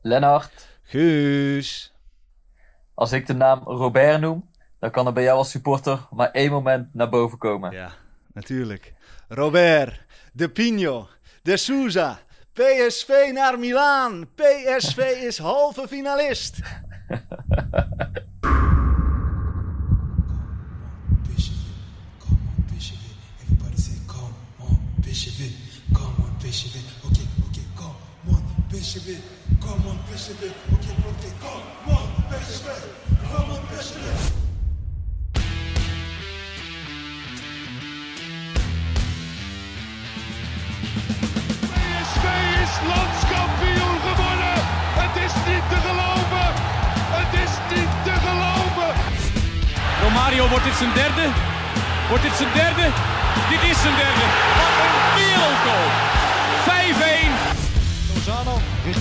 Lennart, Guus. als ik de naam Robert noem, dan kan er bij jou als supporter maar één moment naar boven komen. Ja, natuurlijk. Robert, De Pino, De Souza, PSV naar Milaan. PSV is halve finalist. Come on, it, come on, it, okay, okay, come on, it, come on, it. PSV is landskampioen geworden. Het is niet te geloven. Het is niet te geloven. Romario, wordt dit zijn derde? Wordt dit zijn derde? Dit is zijn derde. Wat een wereldgoal. 5-1.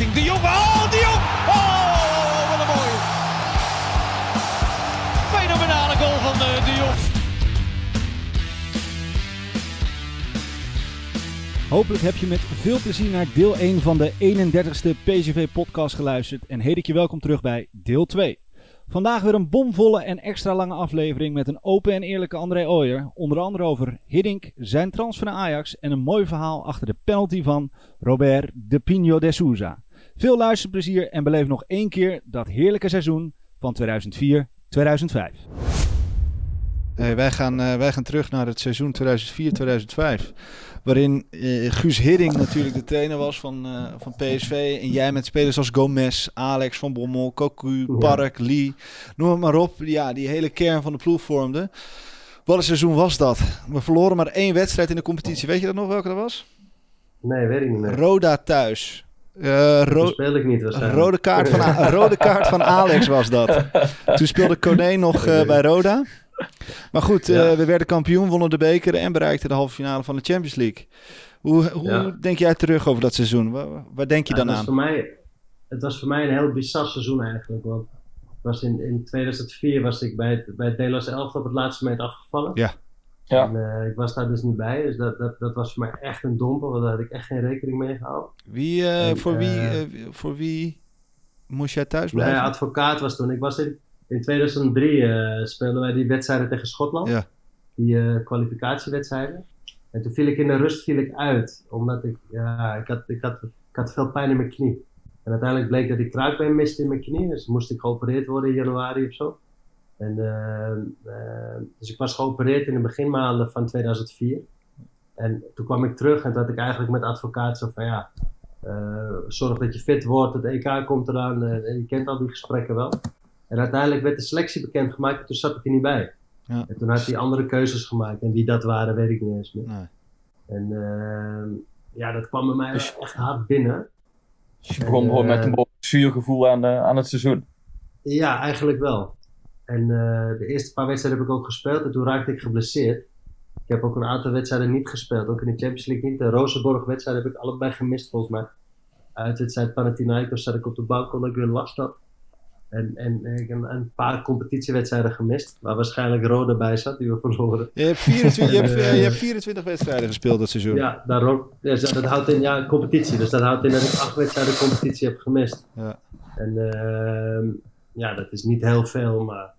Richting De Jong. Oh, De Jong. Oh, wat een mooie. Fenomenale goal van de, de Jong. Hopelijk heb je met veel plezier naar deel 1 van de 31ste PCV-podcast geluisterd en heet ik je welkom terug bij deel 2. Vandaag weer een bomvolle en extra lange aflevering met een open en eerlijke André Ooyer. Onder andere over Hiddink, zijn transfer naar Ajax en een mooi verhaal achter de penalty van Robert de Pino de Souza. Veel luisterplezier en beleef nog één keer dat heerlijke seizoen van 2004-2005. Hey, wij, gaan, eh, wij gaan terug naar het seizoen 2004-2005. Waarin eh, Guus Hidding natuurlijk de trainer was van, eh, van PSV. En jij met spelers als Gomez, Alex van Bommel, Cocu, Park, Lee. Noem het maar op. Ja, die hele kern van de ploeg vormde. Wat een seizoen was dat? We verloren maar één wedstrijd in de competitie. Weet je dat nog welke dat was? Nee, weet ik niet meer. Roda thuis. Eh, ro- speel ik niet rode kaart, van A- rode kaart van Alex was dat. Toen speelde Coné nog eh, bij Roda. Maar goed, eh, we werden kampioen, wonnen de beker en bereikten de halve finale van de Champions League. Hoe, hoe Ja. denk jij terug over dat seizoen? Waar, waar denk je Ja, dan aan? voor mij, het was voor mij een heel bizar seizoen eigenlijk. Want was in, in 2004 was ik bij het, bij het elftal op het laatste moment afgevallen. Ja. Ja. En, eh, ik was daar dus niet bij. Dus dat, dat, dat was voor mij echt een domper. Want daar had ik echt geen rekening mee gehouden. Wie, eh, En, voor, wie, eh, eh, voor wie moest jij thuis Mijn blijven? advocaat was toen. Ik was in, in 2003 eh, speelden wij die wedstrijden tegen Schotland. Ja. Die eh, kwalificatiewedstrijden. En toen viel ik in de rust viel ik uit. Omdat ik, ja, ik, had, ik, had, ik had veel pijn in mijn knie. En uiteindelijk bleek dat ik kruikbeen miste in mijn knie. Dus moest ik geopereerd worden in januari of zo. En, eh, eh, dus ik was geopereerd in de beginmaanden van 2004. En toen kwam ik terug en toen had ik eigenlijk met advocaat zo van ja, eh, zorg dat je fit wordt, het EK komt eraan en je kent al die gesprekken wel. En uiteindelijk werd de selectie bekendgemaakt en toen zat ik er niet bij. Ja. En toen had hij andere keuzes gemaakt en wie dat waren weet ik niet eens meer. Nee. En ja, dat kwam bij mij echt hard binnen. Dus je begon gewoon met een behoorlijk zuurgevoel aan, aan het seizoen. Ja, eigenlijk wel. En eh, de eerste paar wedstrijden heb ik ook gespeeld en toen raakte ik geblesseerd. Ik heb ook een aantal wedstrijden niet gespeeld, ook in de Champions League niet. De Rozenborg wedstrijden heb ik allebei gemist volgens mij. Uitwedstrijd Panathinaikos zat ik op de bank omdat ik weer last had. En, en ik heb een, paar competitiewedstrijden gemist, waar waarschijnlijk Rode bij zat, die we verloren. Je hebt, 24, je, hebt, eh, eh, je hebt 24 wedstrijden gespeeld dat seizoen. Ja, daarom. Dat houdt in, ja, competitie. Dus dat houdt in dat ik acht wedstrijden competitie heb gemist. Ja. En ehm, ja, dat is niet heel veel, maar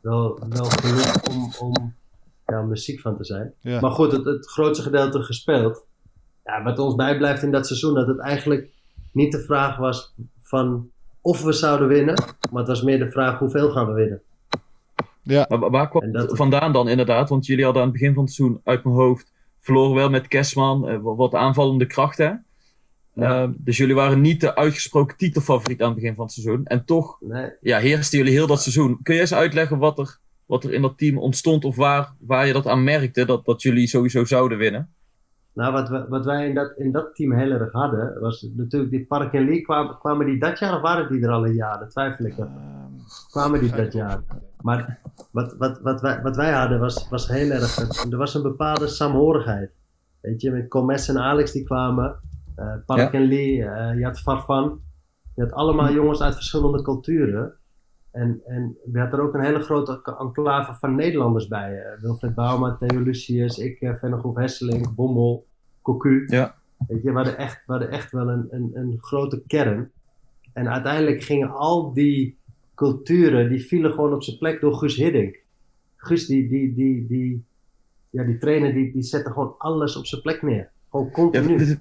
wel, wel genoeg om, om, ja, om er ziek van te zijn. Ja. Maar goed, het, het grootste gedeelte gespeeld. Ja, wat ons bijblijft in dat seizoen, dat het eigenlijk niet de vraag was van of we zouden winnen, maar het was meer de vraag hoeveel gaan we winnen. Ja. Maar wa- waar kwam dat- het vandaan dan inderdaad? Want jullie hadden aan het begin van het seizoen uit mijn hoofd verloren wel met Kerstman, eh, wat- wat aanvallende krachten. Ja. Eh, dus jullie waren niet de uitgesproken titelfavoriet aan het begin van het seizoen. En toch Nee, ja, heersten jullie heel dat seizoen. Kun je eens uitleggen wat er, wat er in dat team ontstond of waar, waar je dat aan merkte dat, dat jullie sowieso zouden winnen? Nou, wat, we- wat wij in dat, in dat team heel erg hadden, was natuurlijk die Park en Lee. Kwamen, kwamen die dat jaar of waren die er al een jaar? Dat twijfel ik. even. kwamen die dat jaar. Maar wat, wat, wat, wij, wat wij hadden was, was heel erg. Er was een bepaalde saamhorigheid. Weet je, met Comes en Alex die kwamen. Eh Park Ja. en Lee, eh, je had Farfan. Je had allemaal jongens uit verschillende culturen. En, en we hadden er ook een hele grote enclave van Nederlanders bij. eh, Wilfred Bouma, Theo Lucius, ik, uh, Vennegoef Hesseling, Bommel, Cocu. Ja. Weet je, we hadden echt, we hadden echt wel een, een, een grote kern. En uiteindelijk gingen al die culturen, die vielen gewoon op zijn plek door Guus Hiddink. Guus, die, die, die, die, ja, die trainer, die, die zette gewoon alles op zijn plek neer. Gewoon continu.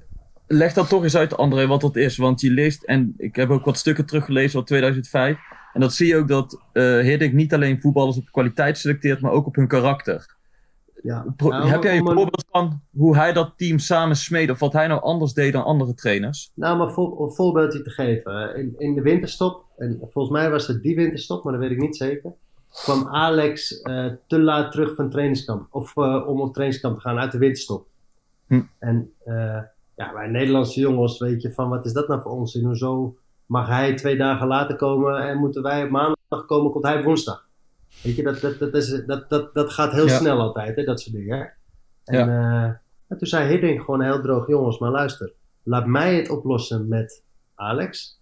Leg dat toch eens uit, André, wat dat is. Want je leest, en ik heb ook wat stukken teruggelezen van 2005. En dat zie je ook dat eh Hiddink niet alleen voetballers op kwaliteit selecteert, maar ook op hun karakter. Ja. Pro- Nou, heb jij een voorbeeld van hoe hij dat team samen smeedde? Of wat hij nou anders deed dan andere trainers? Nou, maar voor, een voorbeeldje te geven. In, in de winterstop, en volgens mij was het die winterstop, maar dat weet ik niet zeker. kwam Alex eh, te laat terug van trainingskamp. Of eh, om op trainingskamp te gaan uit de winterstop. Hm. En eh, ja, wij Nederlandse jongens, weet je, van wat is dat nou voor ons? En hoezo mag hij twee dagen later komen en moeten wij op maandag komen, komt hij woensdag? Weet je, dat, dat, dat, is, dat, dat, dat gaat heel Ja. snel altijd, hè, dat soort dingen. hè. En Ja. eh, en toen zei Hiddink gewoon heel droog, jongens, maar luister. Laat mij het oplossen met Alex.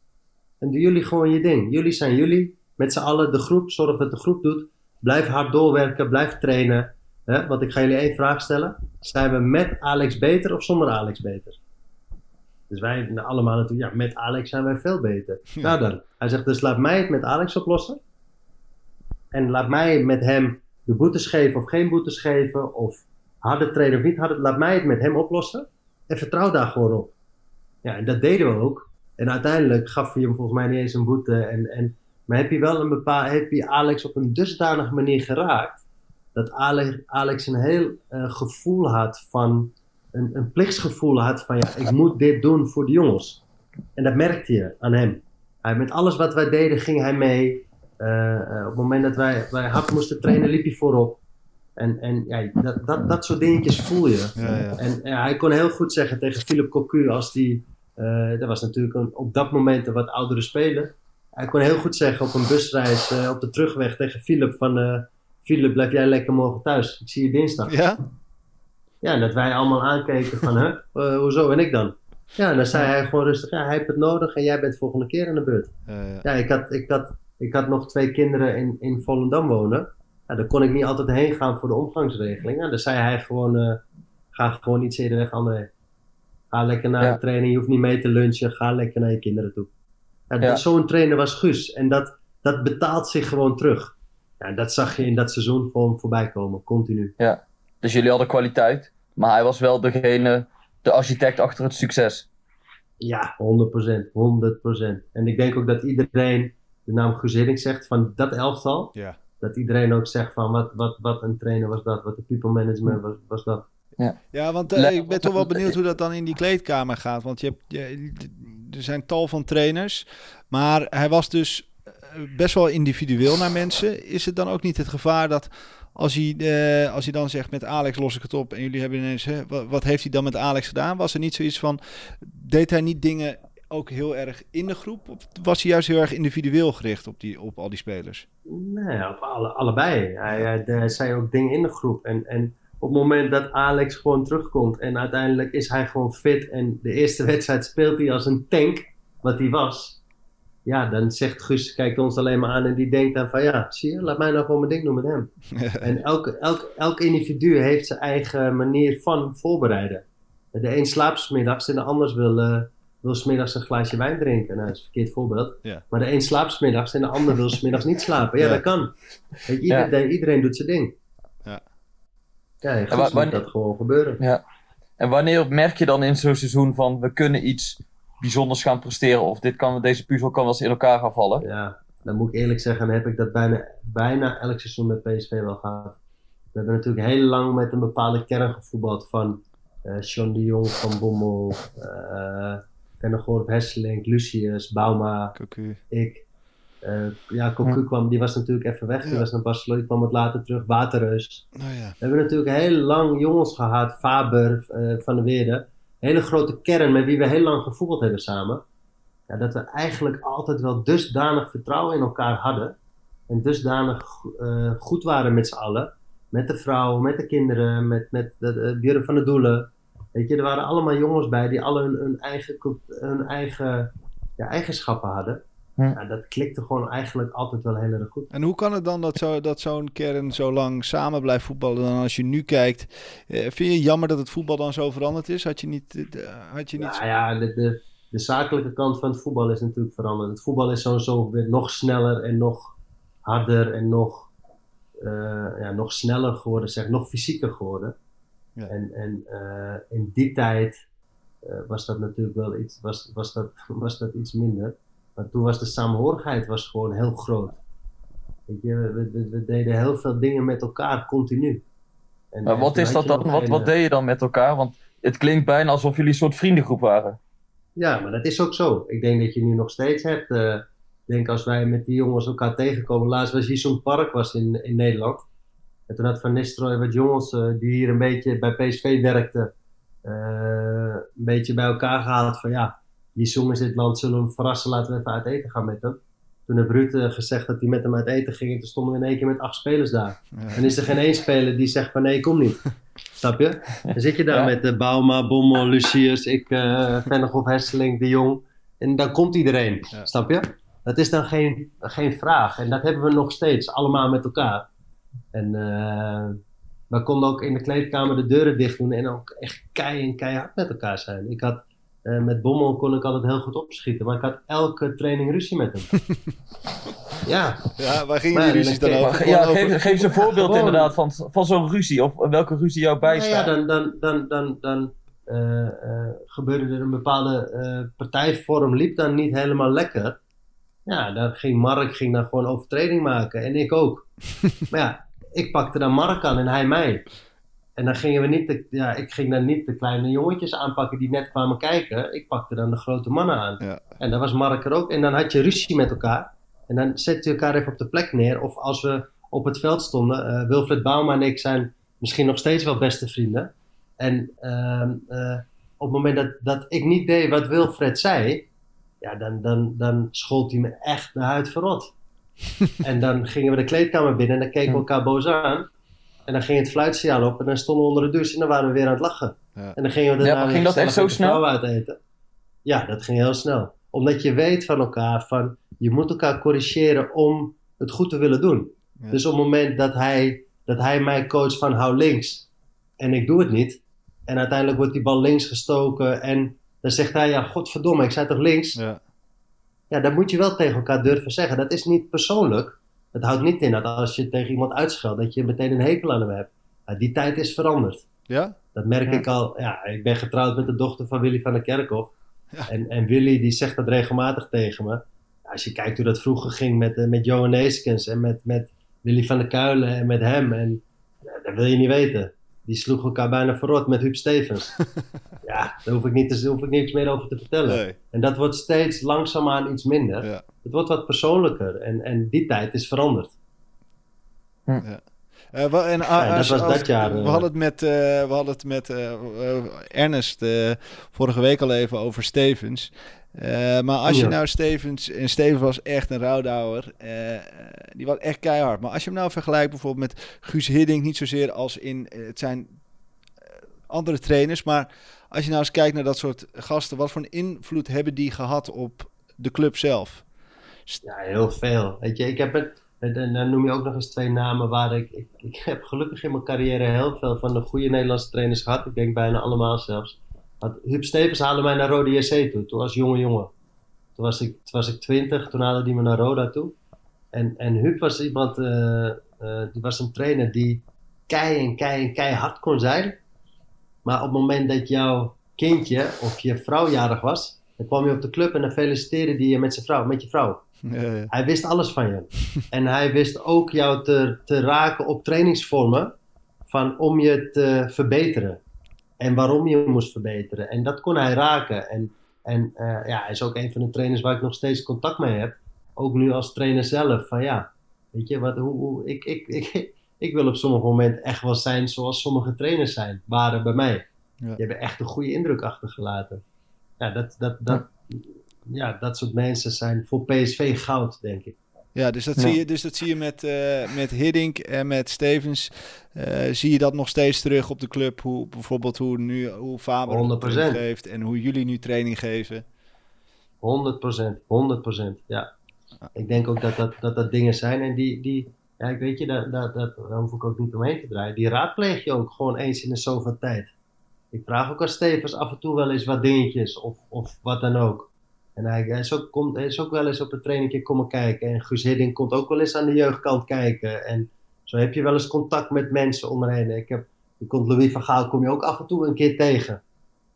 En doen jullie gewoon je ding. Jullie zijn jullie. Met z'n allen de groep. Zorg dat de groep doet. Blijf hard doorwerken. Blijf trainen. Hè? Want ik ga jullie één vraag stellen. Zijn we met Alex beter of zonder Alex beter? Dus wij allemaal natuurlijk, ja, met Alex zijn wij veel beter. Nou dan, hij zegt dus laat mij het met Alex oplossen. En laat mij met hem de boetes geven of geen boetes geven. Of harde trainen of niet harde. Laat mij het met hem oplossen. En vertrouw daar gewoon op. Ja, en dat deden we ook. En uiteindelijk gaf hij hem volgens mij niet eens een boete. En, en, maar heb je wel een bepaald, heb je Alex op een dusdanige manier geraakt. Dat Alex, Alex een heel eh, gevoel had van, een, een plichtsgevoel had van ja, ik moet dit doen voor de jongens. En dat merkte je aan hem. Hij, met alles wat wij deden ging hij mee. Eh, eh, op het moment dat wij, wij hard moesten trainen liep hij voorop. En, en ja, dat, dat, dat soort dingetjes voel je. Ja, ja. En ja, hij kon heel goed zeggen tegen Philip Cocu als die... eh, dat was natuurlijk een, op dat moment een wat oudere speler. Hij kon heel goed zeggen op een busreis eh, op de terugweg tegen Philip van... eh Philip, blijf jij lekker morgen thuis. Ik zie je dinsdag. Ja? Ja, en dat wij allemaal aankeken van, hè, eh, hoezo en ik dan? Ja, en dan zei hij gewoon rustig, ja, hij heeft het nodig en jij bent volgende keer aan de beurt. Ja, ja. Ja, ik had, ik had, ik had nog twee kinderen in, in Volendam wonen. Ja, daar kon ik niet altijd heen gaan voor de omgangsregeling. Ja, dan zei hij gewoon, eh, ga gewoon iets eerder weg, André. Ga lekker naar Ja. de training, je hoeft niet mee te lunchen, ga lekker naar je kinderen toe. Ja, Ja. Zo'n trainer was Guus en dat, dat betaalt zich gewoon terug. Ja, dat zag je in dat seizoen gewoon voorbij komen, continu. Dus jullie hadden kwaliteit, maar hij was wel degene, de architect achter het succes. Ja, 100%. 100%. En ik denk ook dat iedereen de naam Hiddink zegt van dat elftal. Ja. Dat iedereen ook zegt van wat, wat, wat een trainer was dat, wat een people management was, was dat. Ja, want eh, ik ben toch wel benieuwd hoe dat dan in die kleedkamer gaat. Want je hebt, je- er zijn tal van trainers. Maar hij was dus eh, best wel individueel naar mensen. Is het dan ook niet het gevaar dat als hij, eh, als hij dan zegt met Alex los ik het op. En jullie hebben ineens, hè, wat, heeft hij dan met Alex gedaan? Was er niet zoiets van, deed hij niet dingen ook heel erg in de groep? Of was hij juist heel erg individueel gericht op, die, op al die spelers? Nee, op alle, allebei. Hij, hij, hij zei ook dingen in de groep. En, en op het moment dat Alex gewoon terugkomt en uiteindelijk is hij gewoon fit en de eerste wedstrijd speelt hij als een tank, wat hij was. Ja, dan zegt Guus, kijkt ons alleen maar aan en die denkt dan van ja, zie je, laat mij nou gewoon mijn ding doen met hem. En elk, elk, elk individu heeft zijn eigen manier van voorbereiden. De een slaapt 's middags en de ander wil, eh wil 's middags een glaasje wijn drinken. Nou, dat is een verkeerd voorbeeld. Ja. Maar de een slaapt 's middags en de ander wil 's middags niet slapen. Ja, Ja. dat kan. Weet je, iedereen, iedereen doet zijn ding. Ja. Ja, en wa- Guus wanneer- moet dat gewoon gebeuren. Ja. En wanneer merk je dan in zo'n seizoen van we kunnen iets bijzonders gaan presteren of dit kan, deze puzzel kan wel eens in elkaar gaan vallen? Ja, dan moet ik eerlijk zeggen, dan heb ik dat bijna, bijna elk seizoen met PSV wel gehad. We hebben natuurlijk heel lang met een bepaalde kern gevoetbald van eh Sean de Jong, Van Bommel, eh Vennegoor, Hesselink, Lucius, Bauma, ik. Eh, ja, Cocu kwam, die was natuurlijk even weg. Die was naar Barcelona, die kwam wat later terug. Waterreus. Nou ja. We hebben natuurlijk heel lang jongens gehad. Faber, eh, Van der Weerde. Hele grote kern met wie we heel lang gevoetbald hebben samen. Ja, dat we eigenlijk altijd wel dusdanig vertrouwen in elkaar hadden. En dusdanig eh, goed waren met z'n allen. Met de vrouw, met de kinderen, met, met de, Björn van der Doelen. Weet je, er waren allemaal jongens bij die alle hun, eigen, hun eigen ja, eigenschappen hadden. Ja, dat klikte gewoon eigenlijk altijd wel heel erg goed. En hoe kan het dan dat, zo, dat zo'n kern zo lang samen blijft voetballen? Dan als je nu kijkt, eh, vind je jammer dat het voetbal dan zo veranderd is? Had je niet... eh, had je niet... Nou ja, de, de, de zakelijke kant van het voetbal is natuurlijk veranderd. Het voetbal is sowieso weer nog sneller en nog harder en nog, eh, ja, nog sneller geworden, zeg, nog fysieker geworden. Ja. En, en eh, in die tijd eh, was dat natuurlijk wel iets, was, was dat, was dat iets minder. Maar toen was de samenhorigheid was gewoon heel groot. Weet je, we, we, we deden heel veel dingen met elkaar, continu. En, Maar wat is dat dan? Wat, geen, wat deed je dan met elkaar? Want het klinkt bijna alsof jullie een soort vriendengroep waren. Ja, maar dat is ook zo. Ik denk dat je nu nog steeds hebt. eh, ik denk als wij met die jongens elkaar tegenkomen. Laatst was hier zo'n park was in, in Nederland. En toen had Van Nistelrooy wat jongens eh, die hier een beetje bij PSV werkten. eh, een beetje bij elkaar gehaald van ja, die jongens in dit land zullen hem verrassen. Laten we even uit eten gaan met hem. Toen heeft Ruud eh, gezegd dat hij met hem uit eten ging. En toen stonden we in één keer met acht spelers daar. En is er geen één speler die zegt van nee, kom niet. Snap je? Dan zit je daar Ja. met uh, Bauma, Bommel, Lucius, ik, uh, Vennegoff, Hesseling, De Jong. En dan komt iedereen. Ja. Snap je? Dat is dan geen, geen vraag. En dat hebben we nog steeds, allemaal met elkaar. En eh, we konden ook in de kleedkamer de deuren dicht doen en ook echt kei en keihard met elkaar zijn. Ik had, eh, met Bommel kon ik altijd heel goed opschieten, maar ik had elke training ruzie met hem. ja, Ja, waar gingen Maar die ja, ruzies dan over? Ja, geef, over- geef eens een voorbeeld inderdaad van, van zo'n ruzie. Of welke ruzie jou Nou bijstaat. ja, dan, dan, dan, dan, dan eh, eh, gebeurde er een bepaalde eh, partijvorm, liep dan niet helemaal lekker. Ja, dan ging Mark ging dan gewoon overtreding maken en ik ook. maar ja, ik pakte dan Mark aan en hij mij. En dan gingen we niet, de, ja, ik ging dan niet de kleine jongetjes aanpakken die net kwamen kijken. Ik pakte dan de grote mannen aan. Ja. En dan was Mark er ook. En dan had je ruzie met elkaar. En dan zette je elkaar even op de plek neer. Of als we op het veld stonden, eh, Wilfred Bauma en ik zijn misschien nog steeds wel beste vrienden. En ehm, eh, op het moment dat, dat ik niet deed wat Wilfred zei, ja, dan, dan, dan schold hij me echt naar huid verrot. en dan gingen we de kleedkamer binnen en dan keken we elkaar boos aan. En dan ging het fluitsignaal op en dan stonden we onder de douche en dan waren we weer aan het lachen. Ja. En dan gingen we Ja, daarna weer ging dat echt zo snel? uit eten. Ja, dat ging heel snel. Omdat je weet van elkaar van, je moet elkaar corrigeren om het goed te willen doen. Ja. Dus op het moment dat hij, dat hij mij coacht van hou links en ik doe het niet. En uiteindelijk wordt die bal links gestoken en dan zegt hij ja godverdomme ik zei toch links. Ja. Ja, dat moet je wel tegen elkaar durven zeggen. Dat is niet persoonlijk. Het houdt niet in dat als je tegen iemand uitscheldt dat je meteen een hekel aan hem hebt. Ja, die tijd is veranderd. Ja? Dat merk Ja. ik al. Ja, ik ben getrouwd met de dochter van Willy van der Kerkhof. Ja. En, en Willy die zegt dat regelmatig tegen me. Als je kijkt hoe dat vroeger ging met, eh, met Johan Neeskens en met, met Willy van der Kuilen en met hem. En ja, dat wil je niet weten. Die sloegen elkaar bijna verrot met Huub Stevens. ja, daar hoef ik, niet daar hoef ik niks meer over te vertellen. Nee. En dat wordt steeds langzaamaan iets minder. Ja. Het wordt wat persoonlijker. En, en die tijd is veranderd. Eh, wa- en, Ja, dat als- was als- dat jaar, We eh. hadden het met, eh, we hadden het met eh, eh, Ernest eh, vorige week al even over Stevens. Eh, maar als je Ja. nou Stevens... En Stevens was echt een rouwdouwer. eh, eh, die was echt keihard. Maar als je hem nou vergelijkt bijvoorbeeld met Guus Hiddink... Niet zozeer als in... het zijn andere trainers. Maar als je nou eens kijkt naar dat soort gasten... Wat voor een invloed hebben die gehad op de club zelf? Ja, heel veel. Weet je, ik heb het. En en dan noem je ook nog eens twee namen waar ik, ik. Ik heb gelukkig in mijn carrière heel veel van de goede Nederlandse trainers gehad. Ik denk bijna allemaal zelfs. Want Huub Stevens haalde mij naar Rode JC toe. Toen was jonge jongen. Toen was ik, toen was ik 20, toen haalde hij me naar Roda toe. En, en Huub was iemand, eh, eh, die was een trainer die kei en kei en keihard kon zijn. Maar op het moment dat jouw kindje of je vrouw jarig was, dan kwam je op de club en dan feliciteerde die je met zijn vrouw, met je vrouw. Hij wist alles van je. en hij wist ook jou te, te raken op trainingsvormen van om je te verbeteren. En waarom je moest verbeteren. En dat kon hij raken. En, en eh, ja, hij is ook een van de trainers waar ik nog steeds contact mee heb. ook nu als trainer zelf, van ja, weet je, wat, hoe, hoe, ik, ik, ik, ik wil op sommige momenten echt wel zijn zoals sommige trainers zijn, waren bij mij. Ja. Die hebben echt een goede indruk achtergelaten. Ja, dat, dat, dat, ja, dat soort mensen zijn voor PSV goud, denk ik. Ja, dus dat, Ja. Zie, je, dus dat zie je met, eh met Hiddink en met Stevens. Eh, zie je dat nog steeds terug op de club? Hoe, bijvoorbeeld hoe, nu, hoe Faber 100%. training geeft en hoe jullie nu training geven. 100 procent, 100 procent, ja. Ik denk ook dat dat, dat, dat dingen zijn en die, die ja, ik weet je, dat, dat, dat, daar hoef ik ook niet omheen te draaien. Die raadpleeg je ook gewoon eens in de zoveel tijd. Ik vraag ook aan Stevens af en toe wel eens wat dingetjes of, of wat dan ook. En hij, hij, is ook, komt, is ook wel eens op een trainingje komen kijken. En Guus Hiddink komt ook wel eens aan de jeugdkant kijken. En zo heb je wel eens contact met mensen om me heen. Ik heb, je komt Louis van Gaal, kom je ook af en toe een keer tegen.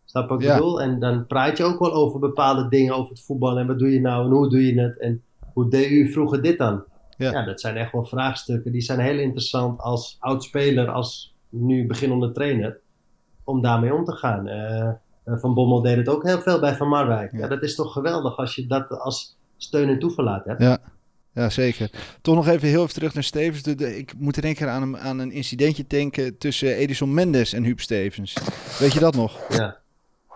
Snap wat ik Ja. bedoel? En dan praat je ook wel over bepaalde dingen, over het voetbal. En wat doe je nou en hoe doe je het? En hoe deed u vroeger dit dan? Ja. Ja, dat zijn echt wel vraagstukken. Die zijn heel interessant als oud-speler, als nu beginnende trainer, om daarmee om te gaan. Eh, van Bommel deed het ook heel veel bij Van Marwijk. Ja. Ja. dat is toch geweldig als je dat als steun en toeverlaat hebt. Ja. Ja, zeker. Toch nog even heel even terug naar Stevens. De, de- ik moet in één keer aan een, aan een incidentje denken tussen Edison Mendes en Huub Stevens. Weet je dat nog? Ja.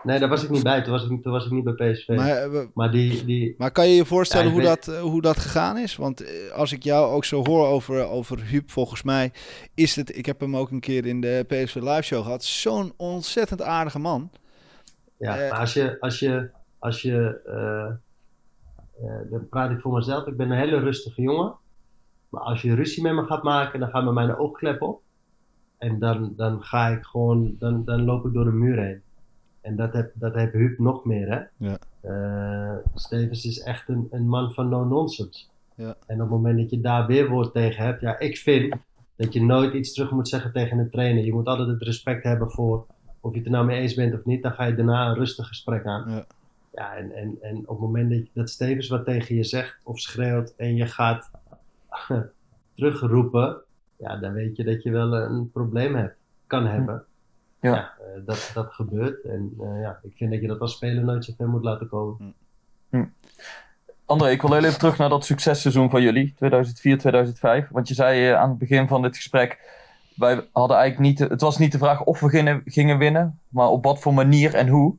Nee, daar was ik niet bij. Toen was ik, niet- toen was ik niet bij PSV. Maar, Maar, eh, we- die, die, maar kan je je voorstellen Ja, hoe, weet- dat, eh, hoe dat gegaan is? Want eh, als ik jou ook zo hoor over, over Huub, volgens mij is het... Ik heb hem ook een keer in de PSV Live Show gehad. Zo'n ontzettend aardige man. Ja, Eh, maar als je, als je, als je eh, eh, dan praat ik voor mezelf, ik ben een hele rustige jongen. Maar als je ruzie met me gaat maken, dan gaan me mijn oogklep op. En dan, dan ga ik gewoon, dan, dan loop ik door de muur heen. En dat heb, dat heb Huub nog meer, hè. Ja. Stevens is echt een, een man van no-nonsense. Ja. En op het moment dat je daar weerwoord tegen hebt, ja, ik vind dat je nooit iets terug moet zeggen tegen een trainer. Je moet altijd het respect hebben voor of je het er nou mee eens bent of niet. Dan ga je daarna een rustig gesprek aan. Ja. Ja, en, en, en op het moment dat, dat Stevens wat tegen je zegt of schreeuwt en je gaat terugroepen, ja, dan weet je dat je wel een probleem hebt, kan hebben. Ja. eh, dat, dat gebeurt. En eh, ja, ik vind dat je dat als speler nooit zo ver moet laten komen. André, ik wil heel even terug naar dat successeizoen van jullie, 2004-2005. Want je zei eh, aan het begin van dit gesprek, wij hadden eigenlijk niet, het was niet de vraag of we gingen, gingen winnen, maar op wat voor manier en hoe.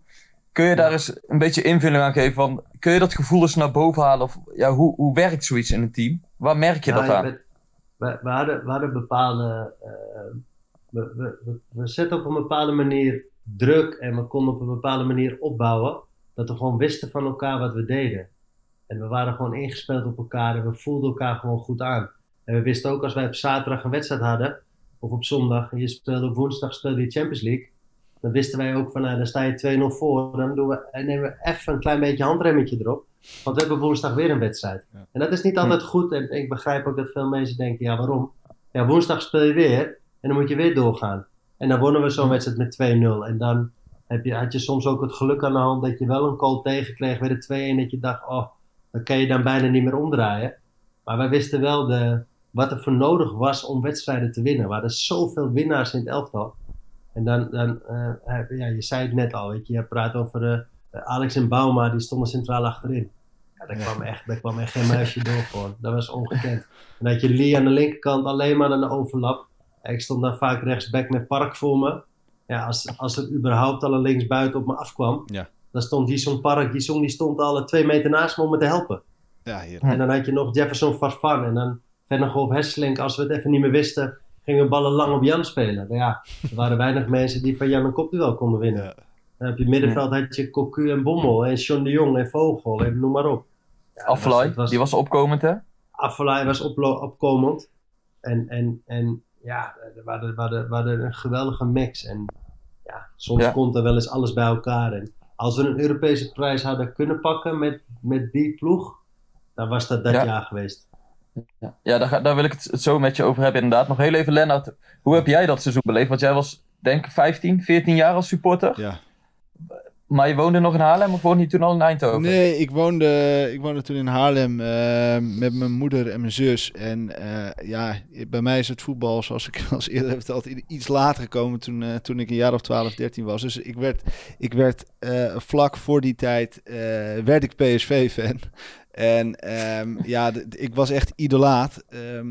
Kun je daar eens een beetje invulling aan geven van, kun je dat gevoel eens naar boven halen? Of ja, hoe, hoe werkt zoiets in een team? Waar merk je Nou, dat aan? bent- we, we, hadden, we hadden bepaalde. eh, we, we, we, we zetten op een bepaalde manier druk en we konden op een bepaalde manier opbouwen. Dat we gewoon wisten van elkaar wat we deden. En we waren gewoon ingespeeld op elkaar en we voelden elkaar gewoon goed aan. En we wisten ook als wij op zaterdag een wedstrijd hadden, of op zondag, en je speelde op woensdag speelde je Champions League. Dan wisten wij ook van, nou, dan sta je 2-0 voor. Dan doen we, en nemen we even een klein beetje handremmetje erop. Want we hebben woensdag weer een wedstrijd. En dat is niet altijd goed. En ik begrijp ook dat veel mensen denken, ja waarom? Ja, woensdag speel je weer. En dan moet je weer doorgaan. En dan wonnen we zo'n wedstrijd met 2-0. En dan heb je, had je soms ook het geluk aan de hand dat je wel een goal tegenkreeg. Weer de 2-1 dat je dacht, oh, dan kan je dan bijna niet meer omdraaien. Maar wij wisten wel de, wat er voor nodig was om wedstrijden te winnen. We hadden zoveel winnaars in het elftal. En dan, dan heb- ja, je zei het net al, weet je, je praat over eh, Alex en Bauma, die stonden centraal achterin. Ja, daar, kwam echt, daar kwam echt geen muisje door gewoon. Dat was ongekend. En had je Lee aan de linkerkant alleen maar aan de overlap. Ik stond dan vaak rechtsback met Park voor me. Ja, als, als er überhaupt al een linksbuiten op me afkwam, Ja. dan stond Jason Park, die die stond al twee meter naast me om me te helpen. Ja, hier. En dan had je nog Jefferson Farfan. En dan Vennegoff Hesselink. Als we het even niet meer wisten, gingen we ballen lang op Jan spelen. Maar ja, er waren weinig mensen die van Jan een kopduel konden winnen. Ja. Dan heb je middenveld had je Cocu en Bommel. En John de Jong en Vogel. En noem maar op. Ja, was- die was opkomend hè? Affelay was opkomend. En, en, en ja, we hadden, we, hadden, we hadden een geweldige mix. En ja, soms Ja. komt er wel eens alles bij elkaar. En als we een Europese prijs hadden kunnen pakken met, met die ploeg, dan was dat dat Ja. jaar geweest. Ja, daar, ga- daar wil ik het, zo met je over hebben inderdaad. Nog heel even Lennart, hoe heb jij dat seizoen beleefd? Want jij was denk ik 15, 14 jaar als supporter. Ja. Maar je woonde nog in Haarlem of woonde je toen al in Eindhoven? Nee, ik woonde, ik woonde toen in Haarlem eh, met mijn moeder en mijn zus. En eh, ja, bij mij is het voetbal, zoals ik als eerder heb verteld, iets later gekomen toen, eh, toen ik een jaar of 12, 13 was. Dus ik werd, ik werd vlak voor die tijd, werd ik PSV-fan. En ehm, ja, ik was echt idolaat. Ehm,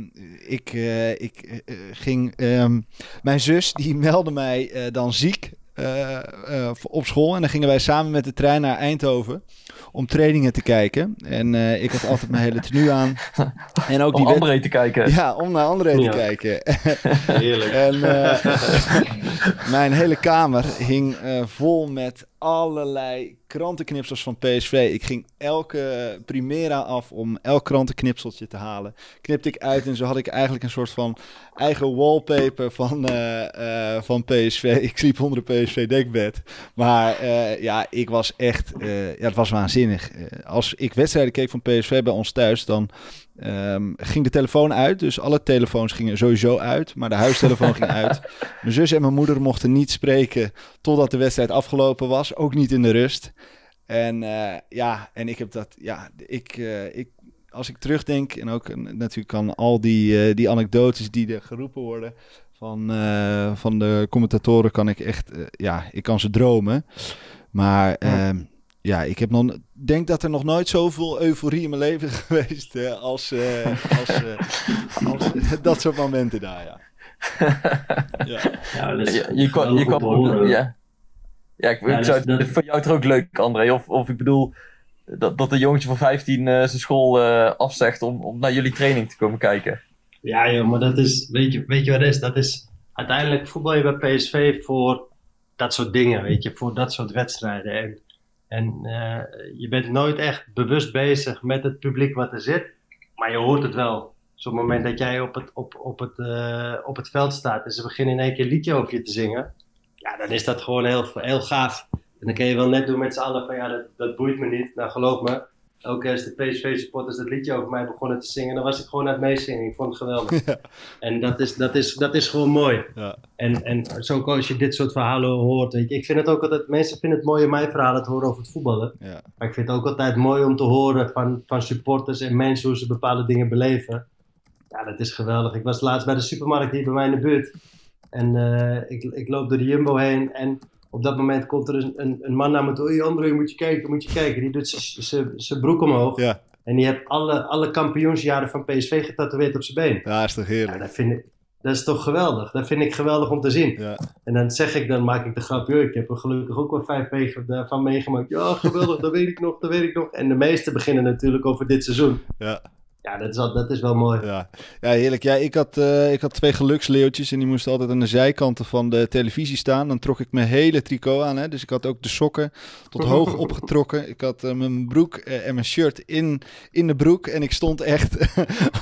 ik eh, ik eh, eh, ging. ehm, mijn zus die meldde mij dan ziek op school. En dan gingen wij samen met de trein naar Eindhoven om trainingen te kijken. En ik had altijd mijn hele tenue aan. En ook Om die André te kijken. Ja, om naar André te kijken. Heerlijk. En mijn hele kamer hing vol met allerlei krantenknipsels van PSV. Ik ging elke Primera af om elk krantenknipseltje te halen. Knipte ik uit en zo had ik eigenlijk een soort van eigen wallpaper van, eh, eh, van PSV. Ik sliep onder de PSV dekbed. Maar eh, ja, ik was echt... ja, het was waanzinnig. Als ik wedstrijden keek van PSV bij ons thuis, dan... ehm, ging de telefoon uit, dus alle telefoons gingen sowieso uit, maar de huistelefoon ging uit. Mijn zus en mijn moeder mochten niet spreken totdat de wedstrijd afgelopen was, ook niet in de rust. En eh, ja, en ik heb dat, ja, ik, eh, ik, als ik terugdenk en ook eh, natuurlijk aan al die, die anekdotes die er geroepen worden van, van de commentatoren, kan ik echt, ja, ik kan ze dromen. Maar ehm, ja, ik heb nog, denk dat er nog nooit zoveel euforie in mijn leven is geweest eh, als, eh, als, eh, als dat soort momenten daar, ja. ja. Ja, dat is Je, je je ja. Ja, ik, Ja, ik zou, dat- voor jou toch ook leuk, André? Of, of ik bedoel, dat, dat een jongetje van 15 eh, zijn school eh, afzegt om, om naar jullie training te komen kijken. Ja, joh, maar dat is, weet je, weet je wat het is? Dat is, uiteindelijk voetbal je bij PSV voor dat soort dingen, weet je, voor dat soort wedstrijden. En, en eh, je bent nooit echt bewust bezig met het publiek wat er zit, maar je hoort het wel. Dus op het moment dat jij op het, op, op het, eh, op het veld staat en ze beginnen in één keer een liedje over je te zingen, ja, dan is dat gewoon heel, heel gaaf. En dan kun je wel net doen met z'n allen van ja, dat, dat boeit me niet. Nou, geloof me, ook als de PSV-supporters dat liedje over mij begonnen te zingen, dan was ik gewoon aan het meezingen. Ik vond het geweldig. Ja. En dat is, dat, is, dat is gewoon mooi. Ja. En, en zo als je dit soort verhalen hoort. Weet je. Ik vind het ook altijd, mensen vinden het mooi om mijn verhalen te horen over het voetballen. Ja. Maar ik vind het ook altijd mooi om te horen van, van supporters en mensen hoe ze bepaalde dingen beleven. Ja, dat is geweldig. Ik was laatst bij de supermarkt hier bij mij in de buurt. En eh, ik, ik loop door de Jumbo heen en op dat moment komt er een, een, man naar me toe. André, moet je kijken, moet je kijken. Die doet zijn broek omhoog. Ja. En die heeft alle, alle kampioensjaren van PSV getatoeëerd op zijn been. ja, is toch Ja, heerlijk. dat, vind ik, dat is toch geweldig. Dat vind ik geweldig om te zien. Ja. En dan zeg ik, dan maak ik de grap, ik heb er gelukkig ook wel vijf meege- van meegemaakt. Ja, geweldig, dat weet ik nog, dat weet ik nog. En de meeste beginnen natuurlijk over dit seizoen. Ja. Ja, dat is, al, dat is wel mooi. Ja, ja heerlijk. Ja, ik, had, eh, ik had twee geluksleeuwtjes en die moesten altijd aan de zijkanten van de televisie staan. Dan trok ik mijn hele tricot aan. Hè. Dus ik had ook de sokken tot hoog opgetrokken. Ik had eh, mijn broek eh, en mijn shirt in, in de broek. En ik stond echt,